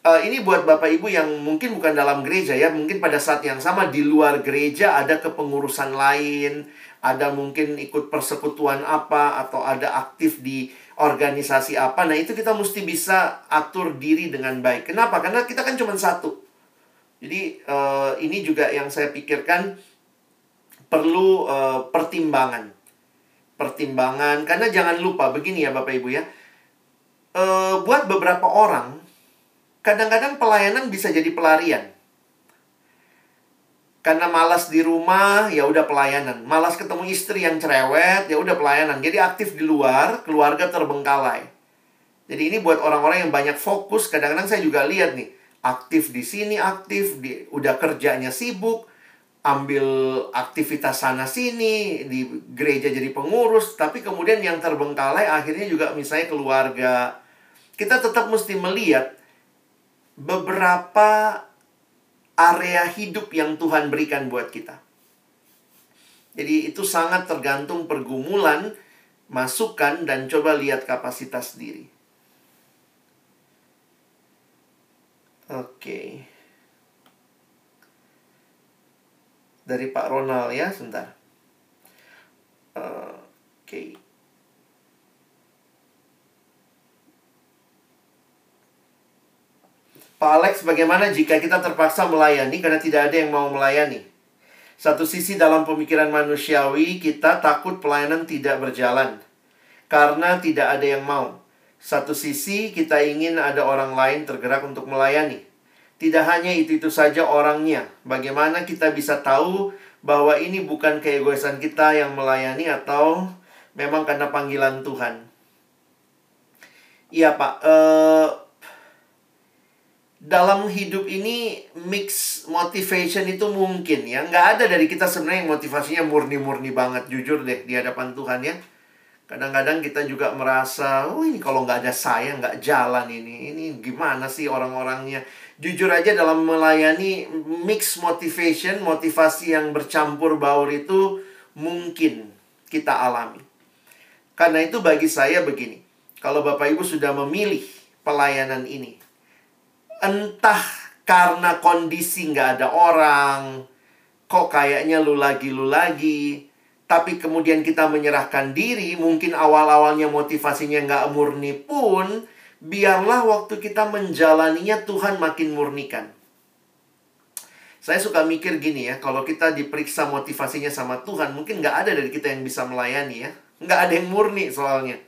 Uh, ini buat bapak ibu yang mungkin bukan dalam gereja ya, mungkin pada saat yang sama di luar gereja ada kepengurusan lain, ada mungkin ikut persekutuan apa atau ada aktif di organisasi apa. Nah, itu kita mesti bisa atur diri dengan baik. Kenapa? Karena kita kan cuma satu. Jadi, uh, ini juga yang saya pikirkan perlu uh, pertimbangan. Pertimbangan, karena jangan lupa begini ya Bapak Ibu ya. Uh, buat beberapa orang, kadang-kadang pelayanan bisa jadi pelarian. Karena malas di rumah, ya udah pelayanan. Malas ketemu istri yang cerewet, ya udah pelayanan. Jadi aktif di luar, keluarga terbengkalai. Jadi ini buat orang-orang yang banyak fokus, kadang-kadang saya juga lihat nih, aktif di sini, aktif di udah kerjanya sibuk, ambil aktivitas sana sini di gereja jadi pengurus, tapi kemudian yang terbengkalai akhirnya juga misalnya keluarga. Kita tetap mesti melihat beberapa area hidup yang Tuhan berikan buat kita. Jadi itu sangat tergantung pergumulan, masukan, dan coba lihat kapasitas diri. Oke. Dari Pak Ronald ya, sebentar. Oke. Pak Alex, bagaimana jika kita terpaksa melayani karena tidak ada yang mau melayani? Satu sisi dalam pemikiran manusiawi, kita takut pelayanan tidak berjalan karena tidak ada yang mau. Satu sisi, kita ingin ada orang lain tergerak untuk melayani. Tidak hanya itu-itu saja orangnya. Bagaimana kita bisa tahu bahwa ini bukan keegoisan kita yang melayani atau memang karena panggilan Tuhan? Iya, Pak. Uh, dalam hidup ini mix motivation itu mungkin ya. Nggak ada dari kita sebenarnya yang motivasinya murni-murni banget jujur deh di hadapan Tuhan ya. Kadang-kadang kita juga merasa oh ini kalau nggak ada saya nggak jalan ini. Ini gimana sih orang-orangnya? Jujur aja dalam melayani mix motivation motivasi yang bercampur baur itu mungkin kita alami. Karena itu bagi saya begini kalau bapak ibu sudah memilih pelayanan ini entah karena kondisi nggak ada orang, kok kayaknya lu lagi lu lagi, tapi kemudian kita menyerahkan diri, mungkin awal-awalnya motivasinya nggak murni pun, biarlah waktu kita menjalaninya Tuhan makin murnikan. Saya suka mikir gini ya, kalau kita diperiksa motivasinya sama Tuhan, mungkin nggak ada dari kita yang bisa melayani ya. Nggak ada yang murni soalnya.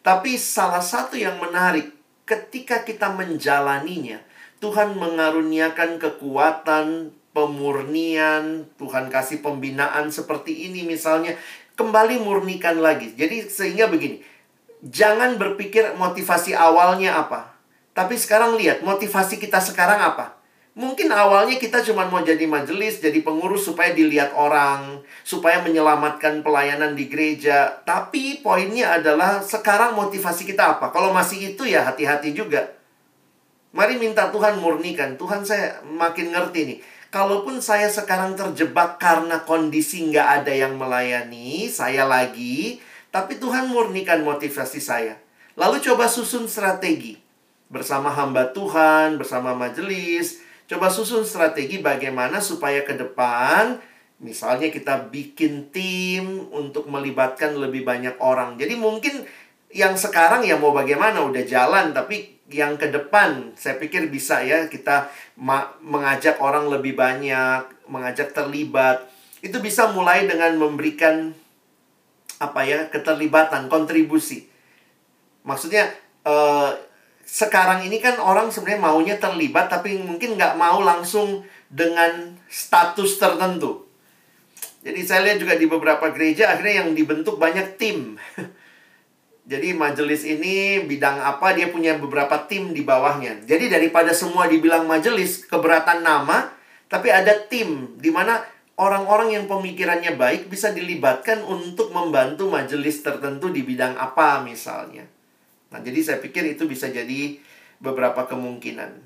Tapi salah satu yang menarik, ketika kita menjalaninya, Tuhan mengaruniakan kekuatan, pemurnian, Tuhan kasih pembinaan seperti ini misalnya, kembali murnikan lagi. Jadi sehingga begini, jangan berpikir motivasi awalnya apa. Tapi sekarang lihat motivasi kita sekarang apa. Mungkin awalnya kita cuma mau jadi majelis, jadi pengurus supaya dilihat orang, supaya menyelamatkan pelayanan di gereja. Tapi poinnya adalah sekarang motivasi kita apa? Kalau masih itu ya hati-hati juga. Mari minta Tuhan murnikan. Tuhan saya makin ngerti nih. Kalaupun saya sekarang terjebak karena kondisi nggak ada yang melayani, saya lagi. Tapi Tuhan murnikan motivasi saya. Lalu coba susun strategi. Bersama hamba Tuhan, bersama majelis. Coba susun strategi bagaimana supaya ke depan Misalnya kita bikin tim untuk melibatkan lebih banyak orang. Jadi mungkin yang sekarang ya mau bagaimana udah jalan tapi yang ke depan saya pikir bisa ya kita mengajak orang lebih banyak, mengajak terlibat. Itu bisa mulai dengan memberikan apa ya, keterlibatan, kontribusi. Maksudnya uh, sekarang ini kan orang sebenarnya maunya terlibat tapi mungkin nggak mau langsung dengan status tertentu. Jadi saya lihat juga di beberapa gereja akhirnya yang dibentuk banyak tim. Jadi majelis ini bidang apa dia punya beberapa tim di bawahnya. Jadi daripada semua dibilang majelis keberatan nama, tapi ada tim di mana orang-orang yang pemikirannya baik bisa dilibatkan untuk membantu majelis tertentu di bidang apa misalnya. Nah, jadi saya pikir itu bisa jadi beberapa kemungkinan.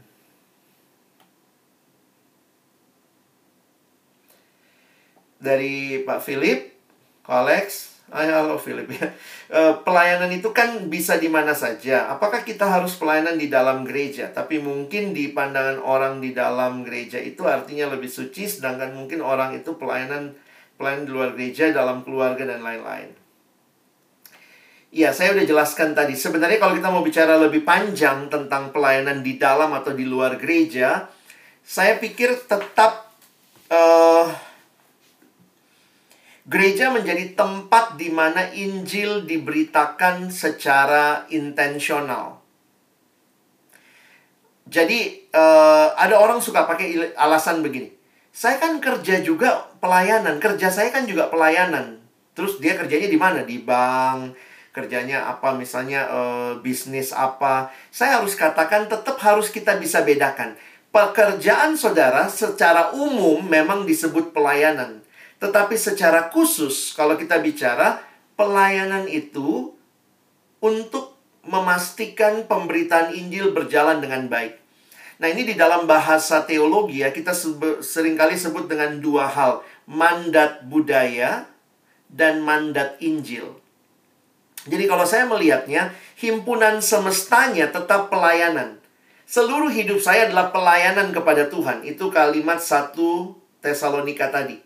Dari Pak Philip, Alex, Ay, halo Philip ya. E, pelayanan itu kan bisa di mana saja. Apakah kita harus pelayanan di dalam gereja? Tapi mungkin di pandangan orang di dalam gereja itu artinya lebih suci, sedangkan mungkin orang itu pelayanan pelayanan di luar gereja, dalam keluarga dan lain-lain. Iya, saya udah jelaskan tadi. Sebenarnya kalau kita mau bicara lebih panjang tentang pelayanan di dalam atau di luar gereja, saya pikir tetap uh, gereja menjadi tempat di mana Injil diberitakan secara intensional. Jadi uh, ada orang suka pakai alasan begini. Saya kan kerja juga pelayanan, kerja saya kan juga pelayanan. Terus dia kerjanya di mana? Di bank, kerjanya apa misalnya uh, bisnis apa saya harus katakan tetap harus kita bisa bedakan pekerjaan saudara secara umum memang disebut pelayanan tetapi secara khusus kalau kita bicara pelayanan itu untuk memastikan pemberitaan Injil berjalan dengan baik. Nah, ini di dalam bahasa teologi ya, kita sering kali sebut dengan dua hal, mandat budaya dan mandat Injil. Jadi kalau saya melihatnya, himpunan semestanya tetap pelayanan. Seluruh hidup saya adalah pelayanan kepada Tuhan. Itu kalimat satu Tesalonika tadi.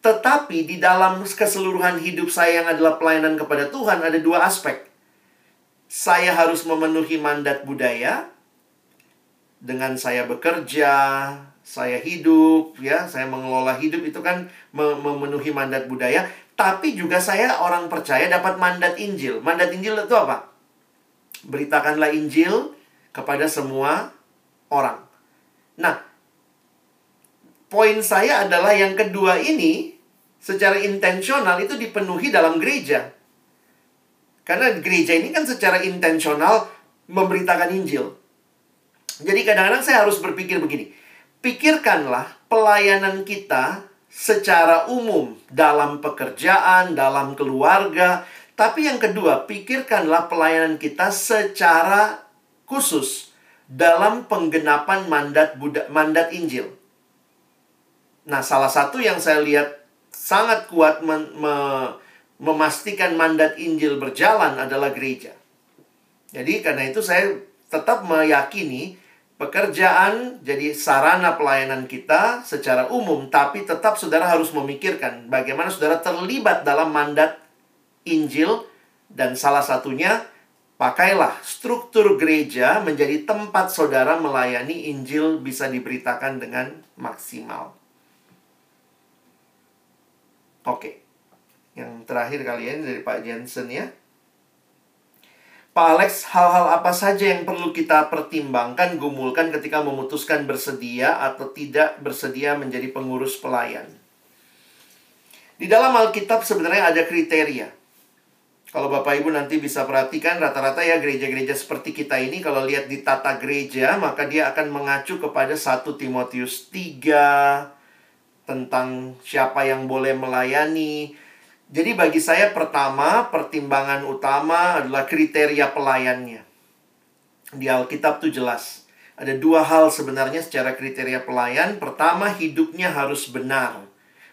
Tetapi di dalam keseluruhan hidup saya yang adalah pelayanan kepada Tuhan ada dua aspek. Saya harus memenuhi mandat budaya dengan saya bekerja, saya hidup, ya, saya mengelola hidup itu kan memenuhi mandat budaya. Tapi juga saya orang percaya dapat mandat Injil. Mandat Injil itu apa? Beritakanlah Injil kepada semua orang. Nah, poin saya adalah yang kedua ini secara intensional itu dipenuhi dalam gereja. Karena gereja ini kan secara intensional memberitakan Injil. Jadi kadang-kadang saya harus berpikir begini. Pikirkanlah pelayanan kita secara umum dalam pekerjaan, dalam keluarga. Tapi yang kedua, pikirkanlah pelayanan kita secara khusus dalam penggenapan mandat Buddha, mandat Injil. Nah, salah satu yang saya lihat sangat kuat me, memastikan mandat Injil berjalan adalah gereja. Jadi karena itu saya tetap meyakini Pekerjaan jadi sarana pelayanan kita secara umum, tapi tetap saudara harus memikirkan bagaimana saudara terlibat dalam mandat Injil, dan salah satunya pakailah struktur gereja menjadi tempat saudara melayani Injil bisa diberitakan dengan maksimal. Oke, yang terakhir kali ini dari Pak Jensen ya. Pak Alex, hal-hal apa saja yang perlu kita pertimbangkan, gumulkan ketika memutuskan bersedia atau tidak bersedia menjadi pengurus pelayan? Di dalam Alkitab sebenarnya ada kriteria. Kalau Bapak Ibu nanti bisa perhatikan rata-rata ya gereja-gereja seperti kita ini kalau lihat di tata gereja maka dia akan mengacu kepada 1 Timotius 3 tentang siapa yang boleh melayani, jadi bagi saya pertama, pertimbangan utama adalah kriteria pelayannya. Di Alkitab itu jelas. Ada dua hal sebenarnya secara kriteria pelayan. Pertama, hidupnya harus benar.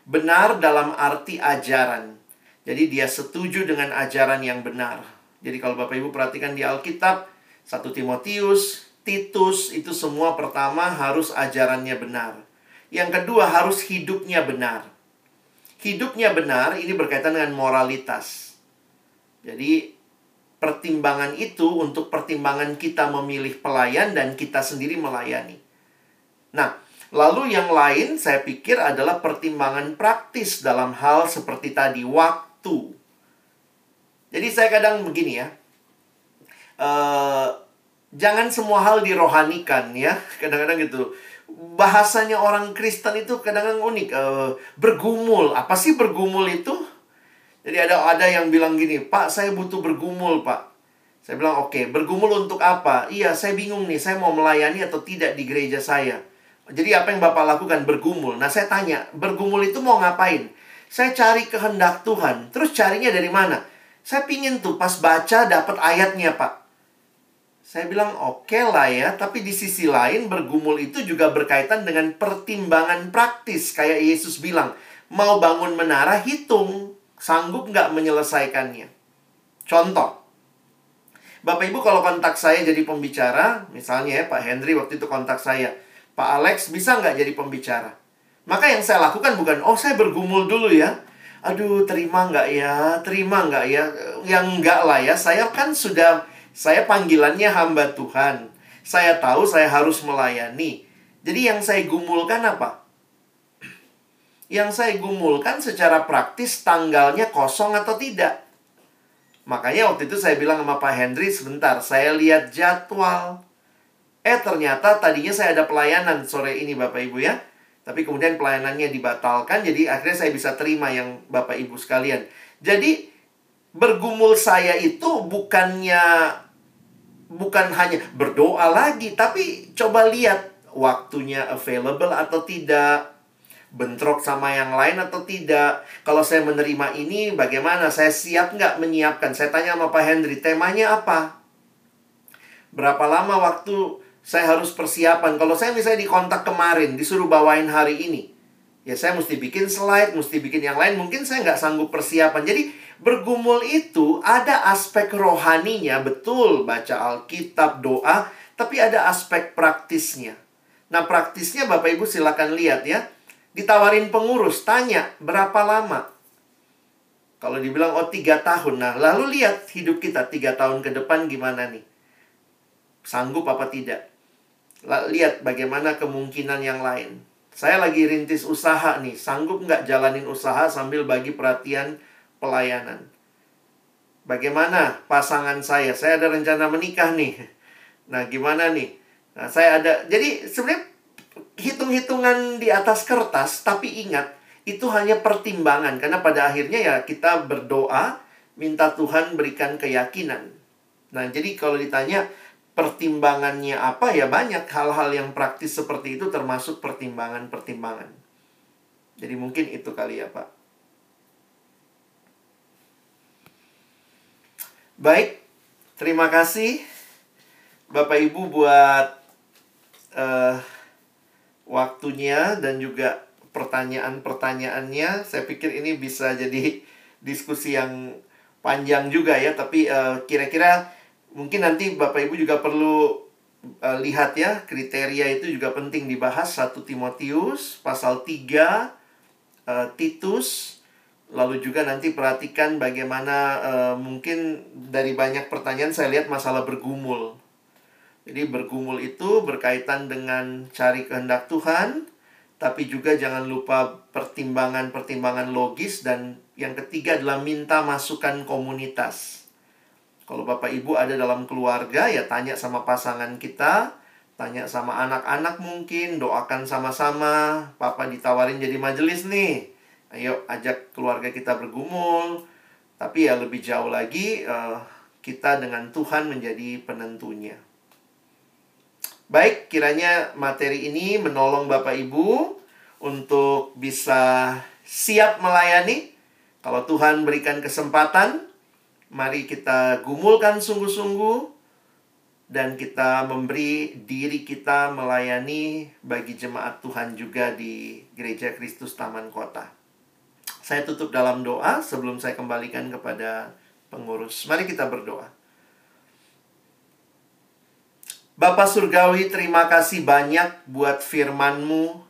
Benar dalam arti ajaran. Jadi dia setuju dengan ajaran yang benar. Jadi kalau Bapak Ibu perhatikan di Alkitab, 1 Timotius, Titus, itu semua pertama harus ajarannya benar. Yang kedua harus hidupnya benar hidupnya benar ini berkaitan dengan moralitas. Jadi pertimbangan itu untuk pertimbangan kita memilih pelayan dan kita sendiri melayani. Nah, lalu yang lain saya pikir adalah pertimbangan praktis dalam hal seperti tadi waktu. Jadi saya kadang begini ya. Uh, jangan semua hal dirohanikan ya. Kadang-kadang gitu. Bahasanya orang Kristen itu kadang-kadang unik. Uh, bergumul. Apa sih bergumul itu? Jadi ada ada yang bilang gini, Pak saya butuh bergumul Pak. Saya bilang oke, okay, bergumul untuk apa? Iya, saya bingung nih, saya mau melayani atau tidak di gereja saya. Jadi apa yang Bapak lakukan? Bergumul. Nah saya tanya, bergumul itu mau ngapain? Saya cari kehendak Tuhan. Terus carinya dari mana? Saya pingin tuh pas baca dapat ayatnya Pak. Saya bilang oke okay lah ya, tapi di sisi lain bergumul itu juga berkaitan dengan pertimbangan praktis. Kayak Yesus bilang, mau bangun menara hitung, sanggup nggak menyelesaikannya. Contoh, Bapak Ibu kalau kontak saya jadi pembicara, misalnya ya Pak Henry waktu itu kontak saya, Pak Alex bisa nggak jadi pembicara? Maka yang saya lakukan bukan, oh saya bergumul dulu ya. Aduh, terima nggak ya? Terima nggak ya? Yang enggak lah ya. Saya kan sudah, saya panggilannya hamba Tuhan. Saya tahu saya harus melayani. Jadi yang saya gumulkan apa? Yang saya gumulkan secara praktis tanggalnya kosong atau tidak. Makanya waktu itu saya bilang sama Pak Henry, sebentar, saya lihat jadwal. Eh ternyata tadinya saya ada pelayanan sore ini Bapak Ibu ya. Tapi kemudian pelayanannya dibatalkan, jadi akhirnya saya bisa terima yang Bapak Ibu sekalian. Jadi bergumul saya itu bukannya bukan hanya berdoa lagi, tapi coba lihat waktunya available atau tidak bentrok sama yang lain atau tidak. Kalau saya menerima ini, bagaimana? Saya siap nggak menyiapkan? Saya tanya sama Pak Hendri, temanya apa? Berapa lama waktu saya harus persiapan? Kalau saya misalnya dikontak kemarin, disuruh bawain hari ini. Ya saya mesti bikin slide, mesti bikin yang lain. Mungkin saya nggak sanggup persiapan. Jadi bergumul itu ada aspek rohaninya, betul. Baca Alkitab, doa. Tapi ada aspek praktisnya. Nah praktisnya Bapak Ibu silakan lihat ya Ditawarin pengurus, tanya berapa lama. Kalau dibilang, oh tiga tahun. Nah, lalu lihat hidup kita tiga tahun ke depan gimana nih. Sanggup apa tidak. Lihat bagaimana kemungkinan yang lain. Saya lagi rintis usaha nih. Sanggup nggak jalanin usaha sambil bagi perhatian pelayanan. Bagaimana pasangan saya? Saya ada rencana menikah nih. Nah, gimana nih? Nah, saya ada. Jadi sebenarnya hitung-hitungan di atas kertas, tapi ingat, itu hanya pertimbangan. Karena pada akhirnya ya kita berdoa, minta Tuhan berikan keyakinan. Nah, jadi kalau ditanya pertimbangannya apa, ya banyak hal-hal yang praktis seperti itu termasuk pertimbangan-pertimbangan. Jadi mungkin itu kali ya Pak. Baik, terima kasih Bapak Ibu buat uh, waktunya dan juga pertanyaan-pertanyaannya. Saya pikir ini bisa jadi diskusi yang panjang juga ya, tapi uh, kira-kira mungkin nanti Bapak Ibu juga perlu uh, lihat ya, kriteria itu juga penting dibahas 1 Timotius pasal 3 uh, Titus Lalu juga nanti perhatikan bagaimana uh, mungkin dari banyak pertanyaan saya lihat masalah bergumul. Jadi bergumul itu berkaitan dengan cari kehendak Tuhan, tapi juga jangan lupa pertimbangan-pertimbangan logis dan yang ketiga adalah minta masukan komunitas. Kalau Bapak Ibu ada dalam keluarga ya tanya sama pasangan kita, tanya sama anak-anak mungkin, doakan sama-sama. Papa ditawarin jadi majelis nih. Ayo ajak keluarga kita bergumul. Tapi ya lebih jauh lagi uh, kita dengan Tuhan menjadi penentunya. Baik, kiranya materi ini menolong Bapak Ibu untuk bisa siap melayani. Kalau Tuhan berikan kesempatan, mari kita gumulkan sungguh-sungguh dan kita memberi diri kita melayani bagi jemaat Tuhan juga di Gereja Kristus Taman Kota. Saya tutup dalam doa sebelum saya kembalikan kepada pengurus. Mari kita berdoa. Bapak Surgawi, terima kasih banyak buat firman-Mu.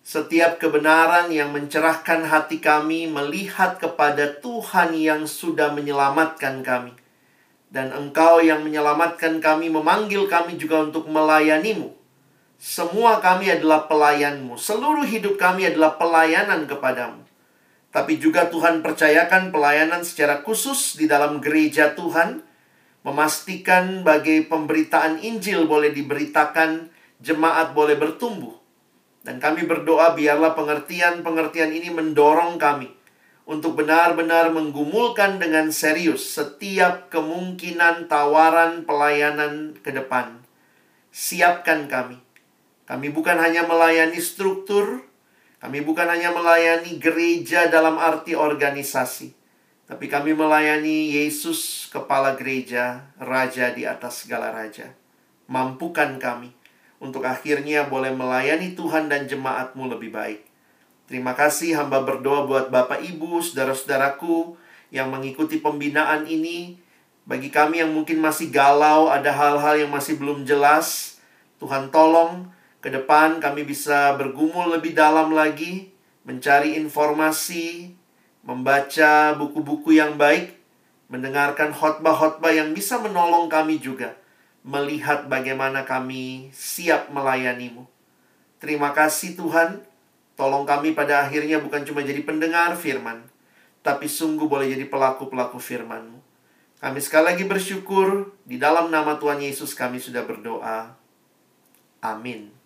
Setiap kebenaran yang mencerahkan hati kami melihat kepada Tuhan yang sudah menyelamatkan kami. Dan Engkau yang menyelamatkan kami memanggil kami juga untuk melayanimu. Semua kami adalah pelayanmu. Seluruh hidup kami adalah pelayanan kepadamu. Tapi juga Tuhan percayakan pelayanan secara khusus di dalam gereja Tuhan memastikan bagai pemberitaan Injil boleh diberitakan, jemaat boleh bertumbuh. Dan kami berdoa biarlah pengertian-pengertian ini mendorong kami untuk benar-benar menggumulkan dengan serius setiap kemungkinan tawaran pelayanan ke depan. Siapkan kami. Kami bukan hanya melayani struktur, kami bukan hanya melayani gereja dalam arti organisasi, tapi kami melayani Yesus, kepala gereja, raja di atas segala raja. Mampukan kami untuk akhirnya boleh melayani Tuhan dan jemaatmu lebih baik. Terima kasih hamba berdoa buat Bapak Ibu, saudara-saudaraku yang mengikuti pembinaan ini. Bagi kami yang mungkin masih galau, ada hal-hal yang masih belum jelas. Tuhan tolong ke depan kami bisa bergumul lebih dalam lagi, mencari informasi, membaca buku-buku yang baik, mendengarkan khotbah-khotbah yang bisa menolong kami juga melihat bagaimana kami siap melayanimu. Terima kasih Tuhan, tolong kami pada akhirnya bukan cuma jadi pendengar firman, tapi sungguh boleh jadi pelaku-pelaku firman-Mu. Kami sekali lagi bersyukur, di dalam nama Tuhan Yesus kami sudah berdoa. Amin.